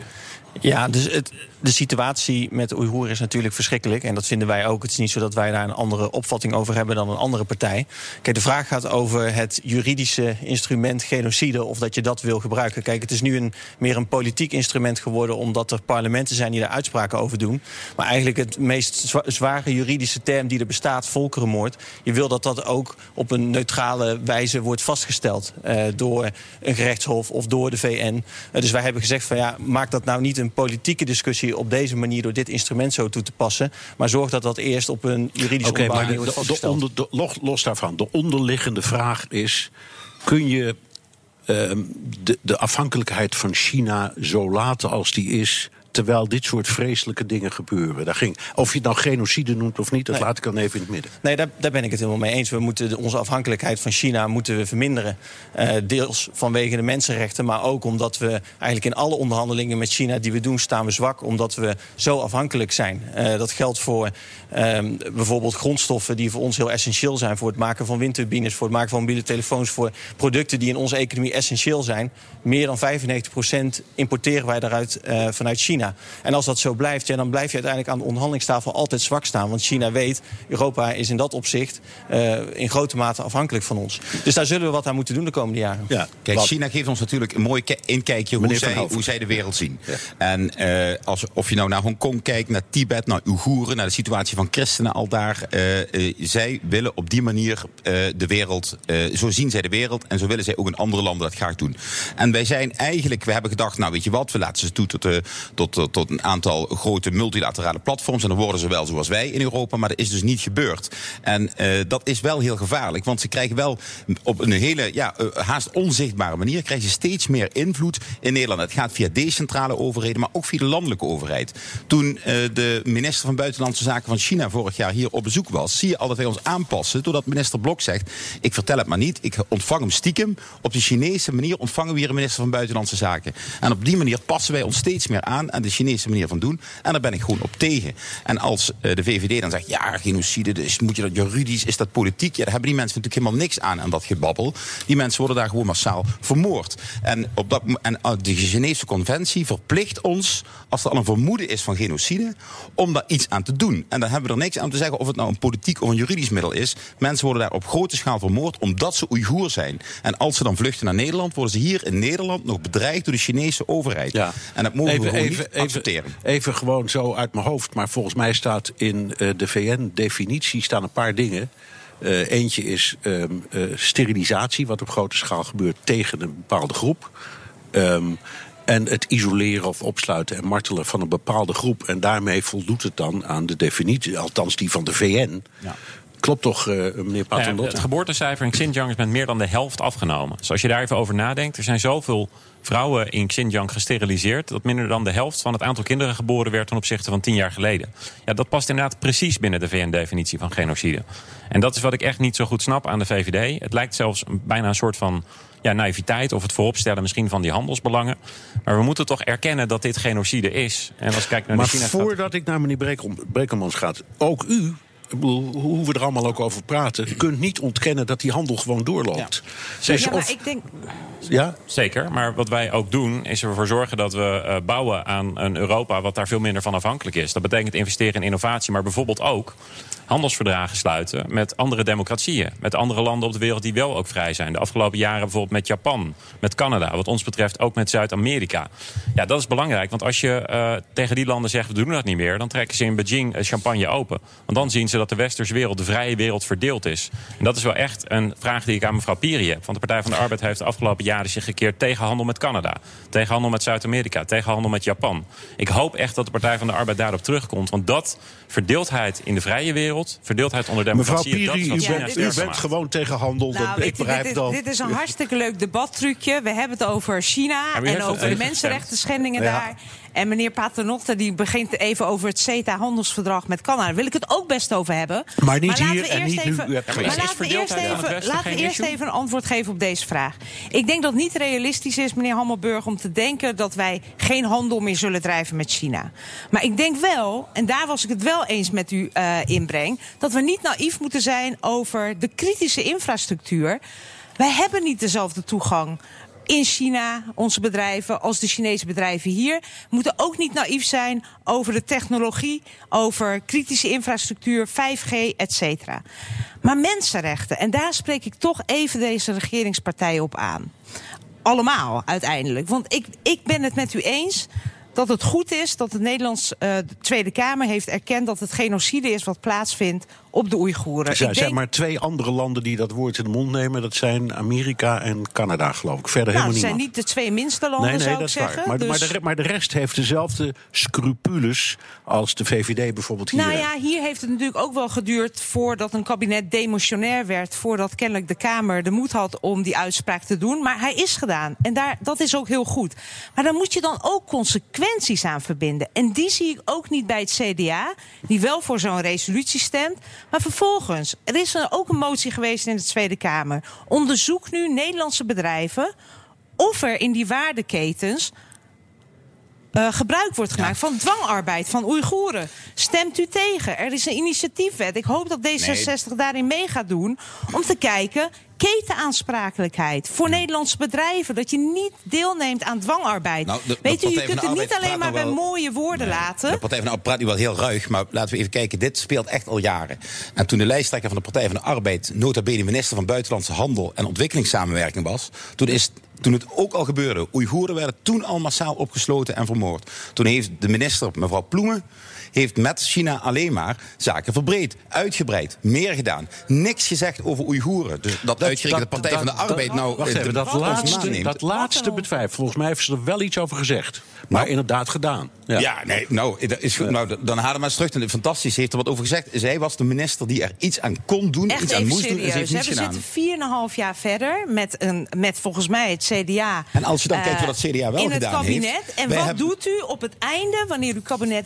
Ja, dus het, de situatie met Oeigoeren is natuurlijk verschrikkelijk. En dat vinden wij ook. Het is niet zo dat wij daar een andere opvatting over hebben dan een andere partij. Kijk, de vraag gaat over het juridische instrument genocide. Of dat je dat wil gebruiken. Kijk, het is nu een, meer een politiek instrument geworden. Omdat er parlementen zijn die daar uitspraken over doen. Maar eigenlijk het meest zware juridische term die er bestaat, volkerenmoord. Je wil dat dat ook op een neutrale wijze wordt vastgesteld. Uh, door een gerechtshof of door de VN. Uh, dus wij hebben gezegd van ja, maak dat nou niet een politieke discussie op deze manier door dit instrument zo toe te passen. Maar zorg dat dat eerst op een juridische okay, maar wordt vastgesteld. De, de, los, los daarvan, de onderliggende vraag is... kun je uh, de, de afhankelijkheid van China zo laten als die is terwijl dit soort vreselijke dingen gebeuren. Daar ging, of je het nou genocide noemt of niet, dat laat ik dan even in het midden. Nee, daar, daar ben ik het helemaal mee eens. We moeten onze afhankelijkheid van China moeten we verminderen. Uh, deels vanwege de mensenrechten, maar ook omdat we eigenlijk in alle onderhandelingen met China die we doen, staan we zwak. Omdat we zo afhankelijk zijn. Uh, dat geldt voor uh, bijvoorbeeld grondstoffen die voor ons heel essentieel zijn. Voor het maken van windturbines, voor het maken van mobiele telefoons. Voor producten die in onze economie essentieel zijn. Meer dan 95% importeren wij daaruit uh, vanuit China. En als dat zo blijft, ja, dan blijf je uiteindelijk aan de onderhandelingstafel altijd zwak staan. Want China weet, Europa is in dat opzicht uh, in grote mate afhankelijk van ons. Dus daar zullen we wat aan moeten doen de komende jaren. Ja, kijk, China geeft ons natuurlijk een mooi inkijkje hoe zij, hoe zij de wereld zien. Ja. En uh, als, of je nou naar Hongkong kijkt, naar Tibet, naar Oeigoeren, naar de situatie van christenen al daar. Uh, zij willen op die manier de wereld, zo zien zij de wereld en zo willen zij ook in andere landen dat graag doen. En wij zijn eigenlijk, we hebben gedacht, nou weet je wat, we laten ze toe tot, tot tot, tot een aantal grote multilaterale platforms. En dan worden ze wel zoals wij in Europa, maar dat is dus niet gebeurd. En uh, dat is wel heel gevaarlijk, want ze krijgen wel op een hele ja, uh, haast onzichtbare manier krijgen ze steeds meer invloed in Nederland. Het gaat via decentrale overheden, maar ook via de landelijke overheid. Toen de minister van Buitenlandse Zaken van China vorig jaar hier op bezoek was, zie je al dat wij ons aanpassen. Doordat minister Blok zegt: Ik vertel het maar niet, ik ontvang hem stiekem. Op de Chinese manier ontvangen we hier een minister van Buitenlandse Zaken. En op die manier passen wij ons steeds meer aan de Chinese manier van doen. En daar ben ik gewoon op tegen. En als uh, de VVD dan zegt, ja, genocide, dus moet je dat juridisch, is dat politiek? Ja, daar hebben die mensen natuurlijk helemaal niks aan aan dat gebabbel. Die mensen worden daar gewoon massaal vermoord. En, op dat, en uh, de Geneefse conventie verplicht ons, als er al een vermoeden is van genocide, om daar iets aan te doen. En dan hebben we er niks aan te zeggen of het nou een politiek of een juridisch middel is. Mensen worden daar op grote schaal vermoord omdat ze Oeigoer zijn. En als ze dan vluchten naar Nederland, worden ze hier in Nederland nog bedreigd door de Chinese overheid. Ja. En dat mogen even, we gewoon even, niet accepteren. Even gewoon zo uit mijn hoofd, maar volgens mij staat in uh, de VN-definitie staan een paar dingen. Uh, eentje is um, uh, sterilisatie, wat op grote schaal gebeurt tegen een bepaalde groep. Um, en het isoleren of opsluiten en martelen van een bepaalde groep. En daarmee voldoet het dan aan de definitie, althans die van de VN. Ja. Klopt toch, uh, meneer Paternotte? Ja, het geboortecijfer in Xinjiang is met meer dan de helft afgenomen. Dus als je daar even over nadenkt, er zijn zoveel vrouwen in Xinjiang gesteriliseerd... dat minder dan de helft van het aantal kinderen geboren werd... ten opzichte van tien jaar geleden. Ja, dat past inderdaad precies binnen de VN-definitie van genocide. En dat is wat ik echt niet zo goed snap aan de VVD. Het lijkt zelfs bijna een soort van ja, naïviteit of het vooropstellen misschien van die handelsbelangen. Maar we moeten toch erkennen dat dit genocide is. En als ik kijk naar maar de China voordat ik naar meneer Brekelmans gaat, ook u hoe we er allemaal ook over praten, kunt niet ontkennen dat die handel gewoon doorloopt. Ja, ja maar ik denk. Ja? Zeker, maar wat wij ook doen is ervoor zorgen dat we uh, bouwen aan een Europa wat daar veel minder van afhankelijk is. Dat betekent investeren in innovatie, maar bijvoorbeeld ook handelsverdragen sluiten met andere democratieën. Met andere landen op de wereld die wel ook vrij zijn. De afgelopen jaren bijvoorbeeld met Japan, met Canada, wat ons betreft ook met Zuid-Amerika. Ja, dat is belangrijk, want als je uh, tegen die landen zegt we doen dat niet meer, dan trekken ze in Beijing champagne open. Want dan zien ze dat de westerse wereld, de vrije wereld, verdeeld is. En dat is wel echt een vraag die ik aan mevrouw Piri heb. Want de Partij van de Arbeid heeft de afgelopen jaren zich gekeerd tegen handel met Canada, tegen handel met Zuid-Amerika, tegen handel met Japan. Ik hoop echt dat de Partij van de Arbeid daarop terugkomt, want dat verdeeldheid in de vrije wereld, verdeeldheid onder democratie. Mevrouw Piri, u, bent, u bent gewoon tegen handel. Nou, dat, ik begrijp dit, dan. Dit is een hartstikke leuk debattrucje. We hebben het over China en over de mensenrechten schendingen ja. daar. En meneer Paternotte die begint even over het CETA-handelsverdrag met Canada. Daar wil ik het ook best over hebben. Maar niet maar hier en niet even, nu. Maar laten we eerst even, laten we eerst even een antwoord geven op deze vraag. Ik denk dat het niet realistisch is, meneer Hammelburg, om te denken dat wij geen handel meer zullen drijven met China. Maar ik denk wel, en daar was ik het wel eens met u uh, inbreng, dat we niet naïef moeten zijn over de kritische infrastructuur. Wij hebben niet dezelfde toegang in China, onze bedrijven, als de Chinese bedrijven hier. Moeten ook niet naïef zijn over de technologie, over kritische infrastructuur, 5G, et cetera. Maar mensenrechten, en daar spreek ik toch even deze regeringspartijen op aan. Allemaal uiteindelijk. Want ik, ik ben het met u eens dat het goed is dat de Nederlandse uh, Tweede Kamer heeft erkend dat het genocide is wat plaatsvindt op de Oeigoeren. Er zijn, maar twee andere landen die dat woord in de mond nemen. Dat zijn Amerika en Canada, geloof ik. Verder nou, helemaal niet. zijn niet de twee minste landen, nee, nee, zou dat ik is waar. zeggen. Maar, Dus- maar, de, maar de rest heeft dezelfde scrupules als de VVD bijvoorbeeld hier. Nou ja, hier heeft het natuurlijk ook wel geduurd voordat een kabinet demotionair werd. Voordat kennelijk de Kamer de moed had om die uitspraak te doen. Maar hij is gedaan. En daar, dat is ook heel goed. Maar daar moet je dan ook aan verbinden. En die zie ik ook niet bij het CDA, die wel voor zo'n resolutie stemt. Maar vervolgens, er is er ook een motie geweest in de Tweede Kamer. Onderzoek nu Nederlandse bedrijven of er in die waardeketens eh, gebruik wordt gemaakt van dwangarbeid van Oeigoeren. Stemt u tegen? Er is een initiatiefwet. Ik hoop dat D66 daarin mee gaat doen. Om te kijken, ketenaansprakelijkheid voor Nederlandse bedrijven. Dat je niet deelneemt aan dwangarbeid. Nou, de- de Weet u, je kunt het niet alleen maar bij wel- mooie woorden laten. De Partij van de Arbeid praat nu wel heel ruig, maar laten we even kijken. Dit speelt echt al jaren. En toen de lijsttrekker van de Partij van de Arbeid... nota bene minister van Buitenlandse Handel en Ontwikkelingssamenwerking was... toen is toen het ook al gebeurde. Oeigoeren werden toen al massaal opgesloten en vermoord. Toen heeft de minister, mevrouw Ploemen... heeft met China alleen maar zaken verbreed, uitgebreid, meer gedaan. Niks gezegd over Oeigoeren. Dus dat, uitgerekend de Partij van de Arbeid nou... Wacht eh, even, dat laatste, dat laatste bedrijf, volgens mij heeft ze er wel iets over gezegd. Maar inderdaad gedaan. Ja. Ja, nee, nou, dat is goed. Nou, dan haal maar eens terug. En Fantastisch, ze heeft er wat over gezegd. Zij was de minister die er iets aan kon doen, Echt iets aan moest doen. En ze heeft We zitten 4,5 jaar verder met, een, met volgens mij het CDA. En als je dan kijkt wat het CDA wel in gedaan het kabinet. heeft, En wat hebben- doet u op het einde, wanneer uw kabinet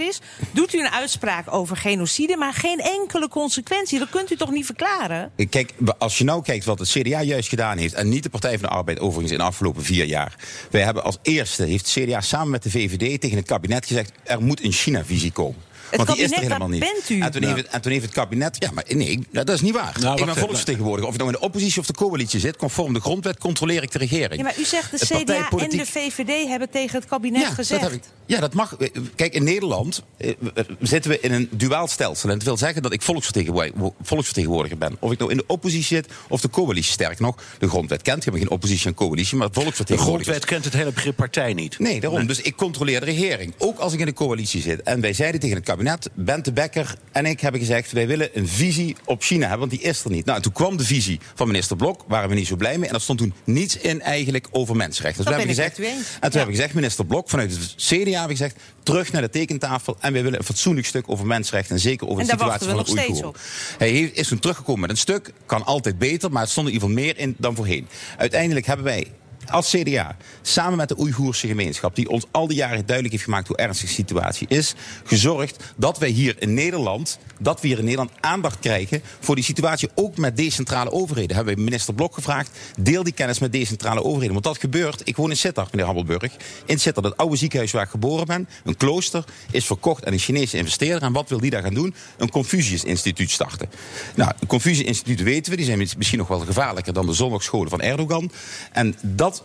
is? Doet u een uitspraak over genocide, maar geen enkele consequentie. Dat kunt u toch niet verklaren? Kijk, als je nou kijkt wat het CDA juist gedaan heeft... en niet de Partij van de Arbeid overigens in de afgelopen vier jaar... wij hebben als eerste, heeft het CDA samen met de VVD tegen het kabinet gezegd... er moet een China-visie komen. Het Want die is er kabinet, helemaal dat niet. bent u. En toen, heeft het, en toen heeft het kabinet... Ja, maar nee, dat is niet waar. Nou, ik ben volksvertegenwoordiger. Of je nou in de oppositie of de coalitie zit... conform de grondwet controleer ik de regering. Ja, maar u zegt de Het CDA en de VVD hebben tegen het kabinet ja, gezegd. Dat heb ik, ja, dat mag. Kijk, in Nederland eh, zitten we in een duaal stelsel. En dat wil zeggen dat ik volksvertegenwoordiger, volksvertegenwoordiger ben. Of ik nou in de oppositie zit of de coalitie. Sterk nog, de grondwet kent. Je hebt geen oppositie en coalitie, maar De volksvertegenwoordiger. grondwet kent het hele begrip partij niet. Nee, daarom. Dus ik controleer de regering. Ook als ik in de coalitie zit. En wij zeiden tegen het kabinet, Bente Bekker en ik hebben gezegd... wij willen een visie op China hebben, want die is er niet. Nou, en toen kwam de visie van minister Blok, waren we niet zo blij mee. En er stond toen niets in eigenlijk over mensenrechten. Dus Dat we ben hebben gezegd, en toen Ja. hebben we gezegd, minister Blok, vanuit het CDA hebben we gezegd... terug naar de tekentafel en wij willen een fatsoenlijk stuk over mensenrechten... en zeker over En de situatie van de we Oeigoeren. Hij heeft- is toen teruggekomen met een stuk, kan altijd beter... maar het stond in ieder geval meer in dan voorheen. Uiteindelijk hebben wij als CDA, samen met de Oeigoerse gemeenschap... die ons al die jaren duidelijk heeft gemaakt hoe ernstig de situatie is... gezorgd dat wij hier in Nederland, dat we hier in Nederland aandacht krijgen... voor die situatie, ook met decentrale overheden. Hebben we minister Blok gevraagd, deel die kennis met decentrale overheden. Want dat gebeurt, ik woon in Sittard, meneer Hammelburg. In Sittard, het oude ziekenhuis waar ik geboren ben... een klooster, is verkocht aan een Chinese investeerder. En wat wil die daar gaan doen? Een Confucius-instituut starten. Nou, een Confucius-instituut weten we, die zijn misschien nog wel gevaarlijker... dan de zondagsscholen van Erdogan. En dat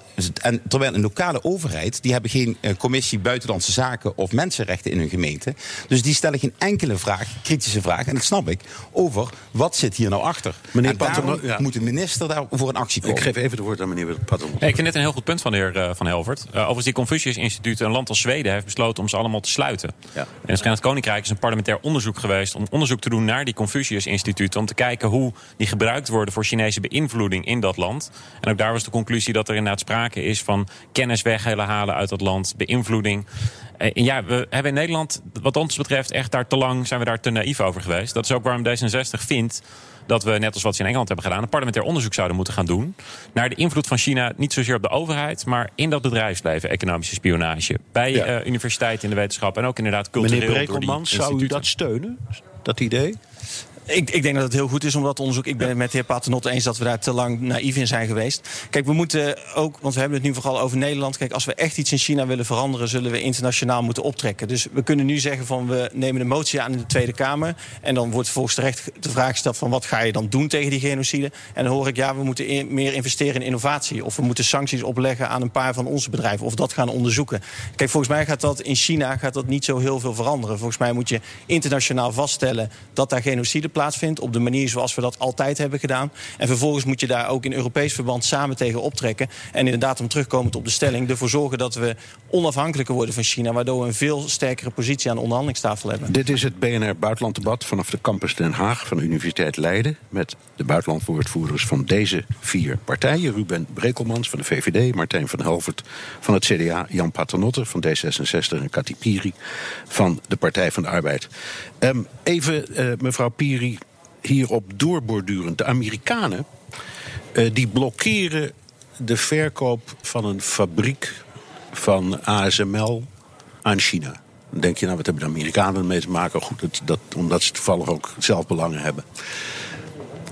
en terwijl een lokale overheid, die hebben geen eh, commissie buitenlandse zaken of mensenrechten in hun gemeente. Dus die stellen geen enkele vraag, kritische vraag, en dat snap ik, over wat zit hier nou achter. Meneer en daarom Paterno- ja. moet de minister daarvoor een actie komen. Ik geef even het woord aan meneer Patton. Nee, ik vind dit een heel goed punt van de heer eh, Van Helvert. Uh, overigens, die Confucius-instituut, een land als Zweden, heeft besloten om ze allemaal te sluiten. Ja. En het Verenigd Koninkrijk is een parlementair onderzoek geweest om onderzoek te doen naar die Confucius-instituten. Om te kijken hoe die gebruikt worden voor Chinese beïnvloeding in dat land. En ook daar was de conclusie dat er inderdaad sprake is van kennis weg willen halen uit dat land, beïnvloeding. Eh, En ja, we hebben in Nederland, wat ons betreft, echt daar te lang zijn we daar te naïef over geweest. Dat is ook waarom D66 vindt dat we, net als wat ze in Engeland hebben gedaan, een parlementair onderzoek zouden moeten gaan doen. Naar de invloed van China, niet zozeer op de overheid, maar in dat bedrijfsleven, economische spionage. Bij Ja. eh, universiteiten in de wetenschap en ook inderdaad cultureel Meneer Brekelmans, zou u dat steunen, dat idee? Ik, ik, denk dat het heel goed is om dat onderzoek. Ik ben het met de heer Paternotte eens dat we daar te lang naïef in zijn geweest. Kijk, we moeten ook, want we hebben het nu vooral over Nederland. Kijk, als we echt iets in China willen veranderen, zullen we internationaal moeten optrekken. Dus we kunnen nu zeggen van we nemen de motie aan in de Tweede Kamer. En dan wordt volgens terecht de vraag gesteld van wat ga je dan doen tegen die genocide? En dan hoor ik ja, we moeten meer investeren in innovatie. Of we moeten sancties opleggen aan een paar van onze bedrijven. Of dat gaan onderzoeken. Kijk, volgens mij gaat dat in China gaat dat niet zo heel veel veranderen. Volgens mij moet je internationaal vaststellen dat daar genocide plaatsvindt. Op de manier zoals we dat altijd hebben gedaan. En vervolgens moet je daar ook in Europees verband samen tegen optrekken. En inderdaad, om terugkomend op de stelling, ervoor zorgen dat we onafhankelijker worden van China. Waardoor we een veel sterkere positie aan de onderhandelingstafel hebben. Dit is het BNR Buitenlanddebat vanaf de campus Den Haag van de Universiteit Leiden. Met de buitenlandwoordvoerders van deze vier partijen. Ruben Brekelmans van de VVD, Martijn van Helvert van het CDA, Jan Paternotte van D66 en Kati Piri van de Partij van de Arbeid. Um, even, uh, mevrouw Piri, hierop doorbordurend. De Amerikanen uh, die blokkeren de verkoop van een fabriek van ASML aan China. Dan denk je, nou, wat hebben de Amerikanen mee te maken? Goed, dat, omdat ze toevallig ook zelf belangen hebben.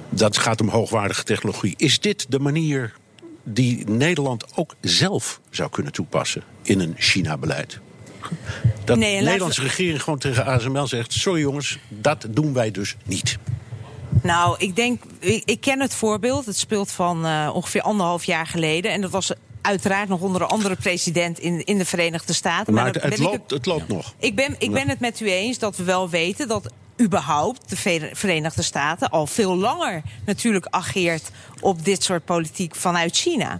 Dat gaat om hoogwaardige technologie. Is dit de manier die Nederland ook zelf zou kunnen toepassen in een China-beleid? Dat nee, de Nederlandse regering gewoon tegen ASML zegt: sorry jongens, dat doen wij dus niet. Nou, ik denk, ik, ken het voorbeeld. Het speelt van uh, ongeveer anderhalf jaar geleden. En dat was uiteraard nog onder een andere president in, in de Verenigde Staten. Maar, het, het, loopt, het loopt nog. Ik ben, ik ben het met u eens dat we wel weten dat überhaupt de Verenigde Staten al veel langer natuurlijk ageert op dit soort politiek vanuit China.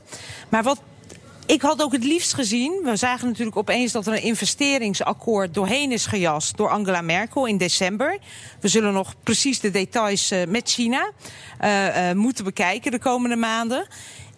Maar wat ik had ook het liefst gezien. We zagen natuurlijk opeens dat er een investeringsakkoord doorheen is gejast door Angela Merkel in december. We zullen nog precies de details uh, met China uh, uh, moeten bekijken de komende maanden.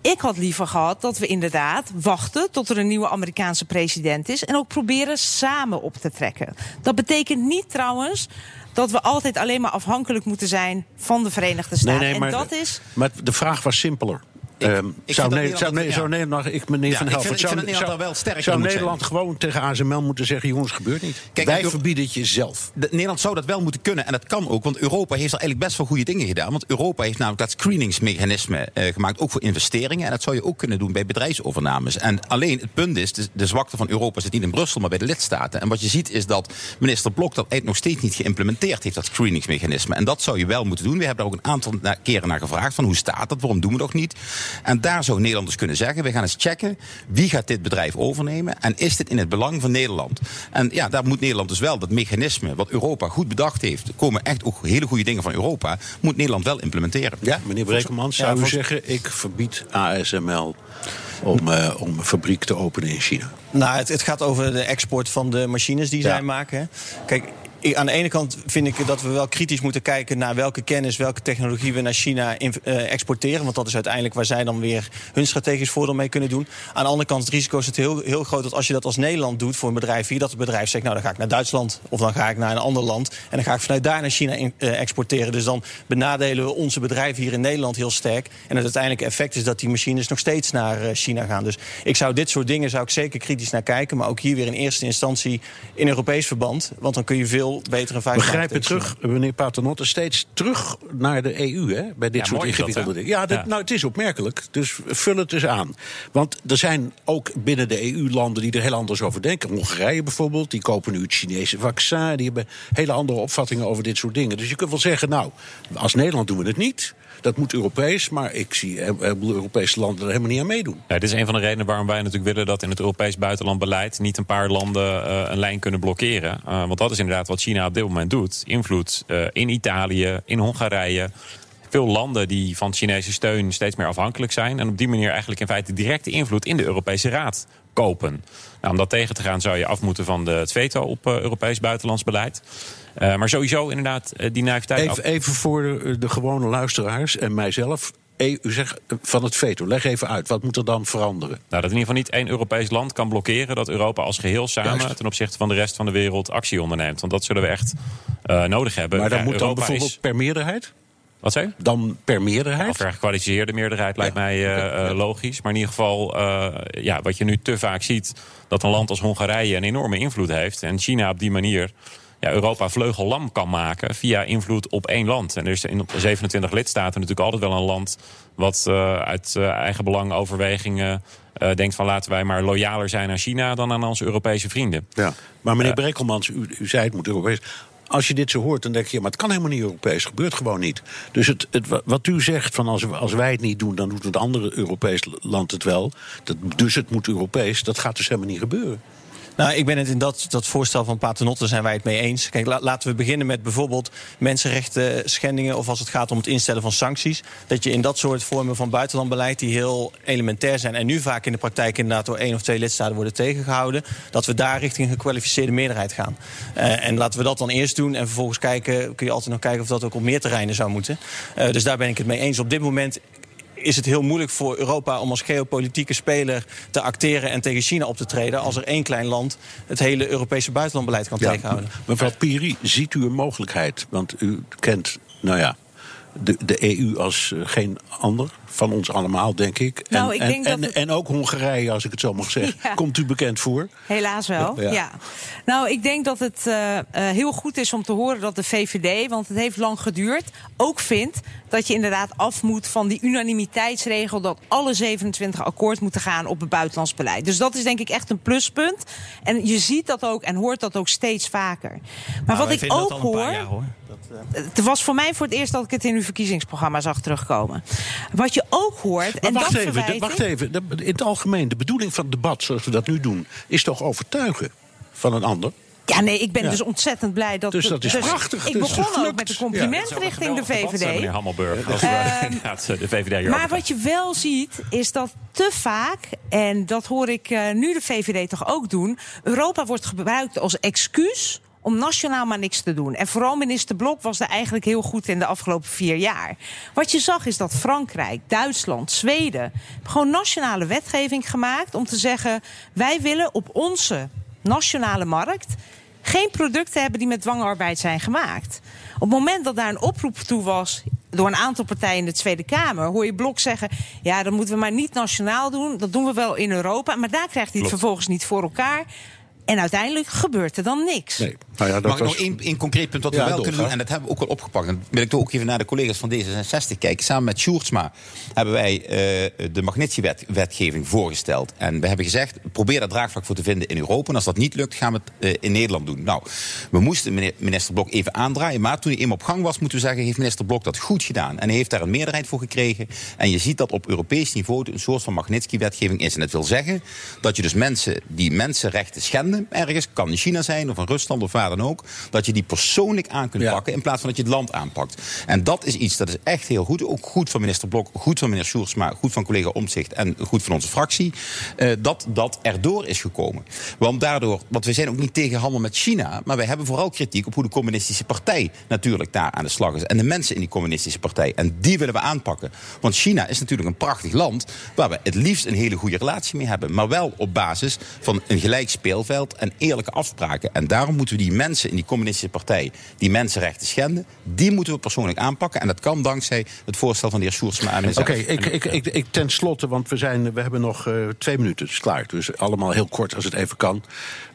Ik had liever gehad dat we inderdaad wachten tot er een nieuwe Amerikaanse president is. En ook proberen samen op te trekken. Dat betekent niet trouwens dat we altijd alleen maar afhankelijk moeten zijn van de Verenigde Staten. Nee, nee, maar, en dat is... maar de vraag was simpeler. Um, zou, Nederland, zou, nee, zou Nederland, ik meneer Van zou, Nederland wel sterk zou Nederland gewoon tegen ASML moeten zeggen: jongens, gebeurt niet. Kijk, Wij verbieden het jezelf. Nederland zou dat wel moeten kunnen en dat kan ook, want Europa heeft er eigenlijk best wel goede dingen gedaan. Want Europa heeft namelijk dat screeningsmechanisme uh, gemaakt, ook voor investeringen. En dat zou je ook kunnen doen bij bedrijfsovernames. En alleen het punt is: de, de zwakte van Europa zit niet in Brussel, maar bij de lidstaten. En wat je ziet is dat minister Blok dat eigenlijk nog steeds niet geïmplementeerd heeft, dat screeningsmechanisme. En dat zou je wel moeten doen. We hebben daar ook een aantal keren naar gevraagd: van hoe staat dat, waarom doen we dat niet? En daar zou Nederland dus kunnen zeggen: we gaan eens checken wie gaat dit bedrijf overnemen en is dit in het belang van Nederland? En ja, daar moet Nederland dus wel dat mechanisme wat Europa goed bedacht heeft, er komen echt ook hele goede dingen van Europa, moet Nederland wel implementeren. Ja, meneer Brekelmans, zou ja, u zeggen: ik verbied ASML om, uh, om een fabriek te openen in China? Nou, het, het, gaat over de export van de machines die ja. zij maken. Kijk, aan de ene kant vind ik dat we wel kritisch moeten kijken naar welke kennis, welke technologie we naar China in, uh, exporteren. Want dat is uiteindelijk waar zij dan weer hun strategisch voordeel mee kunnen doen. Aan de andere kant, het risico is het heel, heel groot dat als je dat als Nederland doet voor een bedrijf hier, dat het bedrijf zegt, nou dan ga ik naar Duitsland of dan ga ik naar een ander land. En dan ga ik vanuit daar naar China in, uh, exporteren. Dus dan benadelen we onze bedrijven hier in Nederland heel sterk. En het uiteindelijke effect is dat die machines nog steeds naar uh, China gaan. Dus ik zou dit soort dingen zou ik zeker kritisch naar kijken. Maar ook hier weer in eerste instantie in Europees verband. Want dan kun je veel betere veiligheid. Begrijpen terug, meneer Paternotte, steeds terug naar de EU hè, bij dit ja, soort ingewikkelde dingen. Ja, ja, nou, het is opmerkelijk. Dus vul het eens aan. Want er zijn ook binnen de EU-landen die er heel anders over denken. Hongarije bijvoorbeeld, die kopen nu het Chinese vaccin. Die hebben hele andere opvattingen over dit soort dingen. Dus je kunt wel zeggen, nou, als Nederland doen we het niet. Dat moet Europees, maar ik zie een Europese landen er helemaal niet aan meedoen. Ja, dit is een van de redenen waarom wij natuurlijk willen dat in het Europees buitenlandbeleid niet een paar landen uh, een lijn kunnen blokkeren. Uh, want dat is inderdaad wat China op dit moment doet. Invloed uh, in Italië, in Hongarije veel landen die van Chinese steun steeds meer afhankelijk zijn. En op die manier eigenlijk in feite directe invloed in de Europese Raad kopen. Nou, om dat tegen te gaan zou je af moeten van de, het veto op Europees buitenlands beleid. Uh, maar sowieso inderdaad uh, die naïviteit... Even, even voor de, de, gewone luisteraars en mijzelf. U zegt van het veto, leg even uit. Wat moet er dan veranderen? Nou, dat in ieder geval niet één Europees land kan blokkeren... dat Europa als geheel samen Juist. ten opzichte van de rest van de wereld actie onderneemt. Want dat zullen we echt nodig hebben. Maar dan ja, moet dan Europa bijvoorbeeld is... per meerderheid? Wat zei Dan per meerderheid? Of per gekwalificeerde meerderheid lijkt ja. mij uh, logisch. Maar in ieder geval, uh, ja, wat je nu te vaak ziet... dat een land als Hongarije een enorme invloed heeft... en China op die manier ja, Europa vleugellam kan maken via invloed op één land. En er is in 27 lidstaten natuurlijk altijd wel een land wat uh, uit uh, eigen belang overwegingen uh, denkt van laten wij maar loyaler zijn aan China dan aan onze Europese vrienden. Ja, maar meneer Brekelmans, u, u zei het moet Europees. Als je dit zo hoort, dan denk je, maar het kan helemaal niet Europees. gebeurt gewoon niet. Dus het, het, wat u zegt, van als, als wij het niet doen, dan doet het andere Europees land het wel. Dat, dus het moet Europees, dat gaat dus helemaal niet gebeuren. Nou, ik ben het in dat, dat voorstel van Paternotte zijn wij het mee eens. Kijk, laten we beginnen met bijvoorbeeld mensenrechten schendingen... of als het gaat om het instellen van sancties. Dat je in dat soort vormen van buitenlandbeleid... die heel elementair zijn en nu vaak in de praktijk... inderdaad door één of twee lidstaten worden tegengehouden... dat we daar richting een gekwalificeerde meerderheid gaan. Uh, en laten we dat dan eerst doen en vervolgens kijken... kun je altijd nog kijken of dat ook op meer terreinen zou moeten. Uh, dus daar ben ik het mee eens. Op dit moment is het heel moeilijk voor Europa om als geopolitieke speler te acteren en tegen China op te treden. als er één klein land het hele Europese buitenlandbeleid kan ja, tegenhouden. Mevrouw Piri, ziet u een mogelijkheid? Want u kent, nou ja, de, de EU als uh, geen ander van ons allemaal, denk ik. Nou, en, ik denk en, dat en ook Hongarije, als ik het zo mag zeggen. (laughs) ja. Komt u bekend voor? Helaas wel, ja. ja. Nou, ik denk dat het uh, uh, heel goed is om te horen dat de VVD, want het heeft lang geduurd, ook vindt dat je inderdaad af moet van die unanimiteitsregel dat alle 27 akkoord moeten gaan op het buitenlands beleid. Dus dat is denk ik echt een pluspunt. En je ziet dat ook en hoort dat ook steeds vaker. Maar nou, wat ik ook hoor. Jaar, hoor. Dat, uh... Het was voor mij voor het eerst dat ik het in uw verkiezingsprogramma zag terugkomen. Wat je ook hoort. Maar en wacht dat even, de, wacht even. In het algemeen, de bedoeling van het debat zoals we dat nu doen, is toch overtuigen van een ander? Ja, nee, ik ben ja. dus ontzettend blij dat... Dus dat is dus prachtig. Ik begon dus ook met een compliment ja. richting de VVD. Zijn, meneer Hammelburg, als uh, (laughs) de VVD Maar wat je wel ziet, is dat te vaak... en dat hoor ik uh, nu de VVD toch ook doen... Europa wordt gebruikt als excuus om nationaal maar niks te doen. En vooral minister Blok was er eigenlijk heel goed in de afgelopen vier jaar. Wat je zag is dat Frankrijk, Duitsland, Zweden... gewoon nationale wetgeving gemaakt om te zeggen... wij willen op onze nationale markt geen producten hebben die met dwangarbeid zijn gemaakt. Op het moment dat daar een oproep toe was door een aantal partijen in de Tweede Kamer, hoor je Blok zeggen: ja, dat moeten we maar niet nationaal doen. Dat doen we wel in Europa, maar daar krijgt hij het vervolgens niet voor elkaar. En uiteindelijk gebeurt er dan niks. Nee. Nou ja, dat Mag was... nog één, één concreet punt wat we Ja, wel kunnen doen? hè? En dat hebben we ook wel opgepakt. En dan wil ik toch ook even naar de collega's van D66 kijken. Samen met Sjoerdsma hebben wij eh, de magnetiewetgeving voorgesteld. En we hebben gezegd, probeer daar draagvlak voor te vinden in Europa. En als dat niet lukt, gaan we het eh, in Nederland doen. Nou, we moesten meneer- minister Blok even aandraaien. Maar toen hij eenmaal op gang was, moeten we zeggen... heeft minister Blok dat goed gedaan. En hij heeft daar een meerderheid voor gekregen. En je ziet dat op Europees niveau een soort van Magnitsky-wetgeving is. En dat wil zeggen dat je dus mensen die mensenrechten schenden... ergens, kan in China zijn of in Rusland of waar dan ook... dat je die persoonlijk aan kunt Ja. pakken... in plaats van dat je het land aanpakt. En dat is iets, dat is echt heel goed. Ook goed van minister Blok, goed van meneer Sjoerdsma... goed van collega Omtzigt en goed van onze fractie... eh, dat dat erdoor is gekomen. Want daardoor, want we zijn ook niet tegen handel met China... maar wij hebben vooral kritiek op hoe de communistische partij... natuurlijk daar aan de slag is. En de mensen in die communistische partij. En die willen we aanpakken. Want China is natuurlijk een prachtig land... waar we het liefst een hele goede relatie mee hebben. Maar wel op basis van een gelijk speelveld en eerlijke afspraken. En daarom moeten we die mensen in die communistische partij... die mensenrechten schenden, die moeten we persoonlijk aanpakken. En dat kan dankzij het voorstel van de heer Sjoerdsma en Oké, ik, ik, ik, ik ten slotte, want we, zijn, we hebben nog eh, twee minuten, het is klaar. Dus allemaal heel kort als het even kan.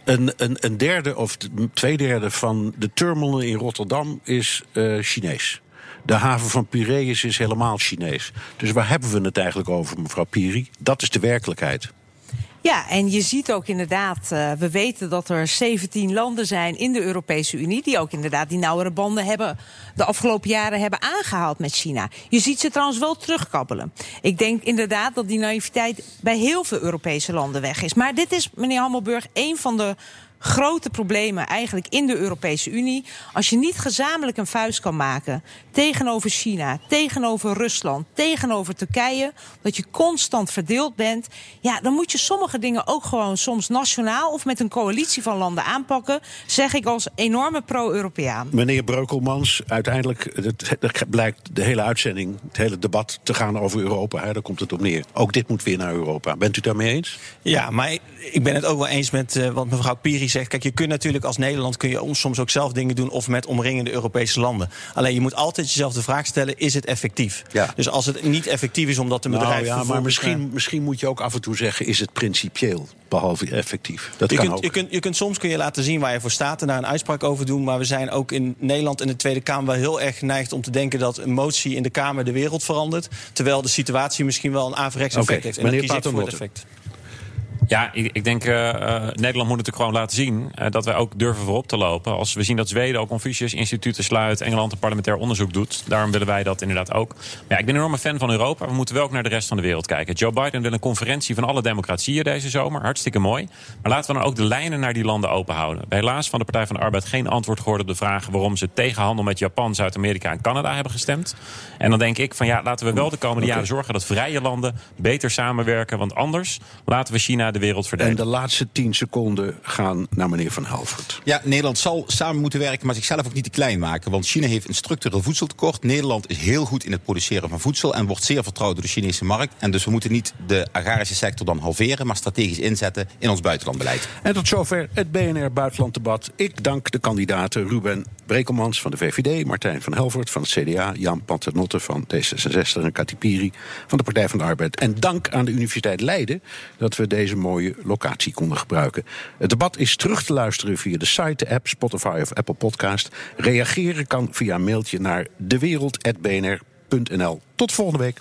Een, een, een derde of twee derde van de terminal in Rotterdam is eh, Chinees. De haven van Piraeus is helemaal Chinees. Dus waar hebben we het eigenlijk over, mevrouw Piri? Dat is de werkelijkheid. Ja, en je ziet ook inderdaad, uh, we weten dat er 17 landen zijn in de Europese Unie die ook inderdaad die nauwere banden hebben de afgelopen jaren hebben aangehaald met China. Je ziet ze trouwens wel terugkabbelen. Ik denk inderdaad dat die naïviteit bij heel veel Europese landen weg is. Maar dit is, meneer Hammelburg, een van de grote problemen eigenlijk in de Europese Unie. Als je niet gezamenlijk een vuist kan maken tegenover China, tegenover Rusland, tegenover Turkije, dat je constant verdeeld bent, ja, dan moet je sommige dingen ook gewoon soms nationaal of met een coalitie van landen aanpakken, zeg ik als enorme pro-Europeaan. Meneer Breukelmans, uiteindelijk het, het blijkt de hele uitzending, het hele debat te gaan over Europa. Hè, daar komt het op neer. Ook dit moet weer naar Europa. Bent u daarmee eens? Ja, maar ik ben het ook wel eens met uh, wat mevrouw Piri zegt. kijk, je kunt natuurlijk als Nederland kun je soms ook zelf dingen doen of met omringende Europese landen. Alleen je moet altijd jezelf de vraag stellen: is het effectief? Ja. Dus als het niet effectief is omdat een bedrijf. Nou ja, maar misschien, eh, misschien moet je ook af en toe zeggen: is het principieel, behalve effectief? Dat Je kan kunt, ook. je, kunt, je kunt soms kun je laten zien waar je voor staat en daar een uitspraak over doen. Maar we zijn ook in Nederland in de Tweede Kamer wel heel erg geneigd om te denken dat een motie in de Kamer de wereld verandert. Terwijl de situatie misschien wel een averechts effect heeft. En dan meneer kies ik voor het effect. Ja, ik, ik denk uh, Nederland moet natuurlijk gewoon laten zien uh, dat wij ook durven voorop te lopen. Als we zien dat Zweden ook Confucius-instituten sluit, Engeland een parlementair onderzoek doet. Daarom willen wij dat inderdaad ook. Maar ja, ik ben een enorme fan van Europa. We moeten wel ook naar de rest van de wereld kijken. Joe Biden wil een conferentie van alle democratieën deze zomer. Hartstikke mooi. Maar laten we dan ook de lijnen naar die landen open houden. Helaas van de Partij van de Arbeid geen antwoord gehoord op de vraag waarom ze tegen handel met Japan, Zuid-Amerika en Canada hebben gestemd. En dan denk ik van ja, laten we wel de komende jaren zorgen dat vrije landen beter samenwerken. Want anders laten we China de wereld verdelen. En de laatste tien seconden gaan naar meneer Van Helvert. Ja, Nederland zal samen moeten werken, maar zichzelf ook niet te klein maken. Want China heeft een structureel voedseltekort. Nederland is heel goed in het produceren van voedsel en wordt zeer vertrouwd door de Chinese markt. En dus we moeten niet de agrarische sector dan halveren, maar strategisch inzetten in ons buitenlandbeleid. En tot zover het BNR Buitenlanddebat. Ik dank de kandidaten Ruben Brekelmans van de VVD, Martijn van Helvert van het CDA, Jan Paternotte van D66 en Kati Piri van de Partij van de Arbeid. En dank aan de Universiteit Leiden dat we deze mooie locatie konden gebruiken. Het debat is terug te luisteren via de site, de app, Spotify of Apple Podcast. Reageren kan via mailtje naar dewereld.bnr.nl. Tot volgende week.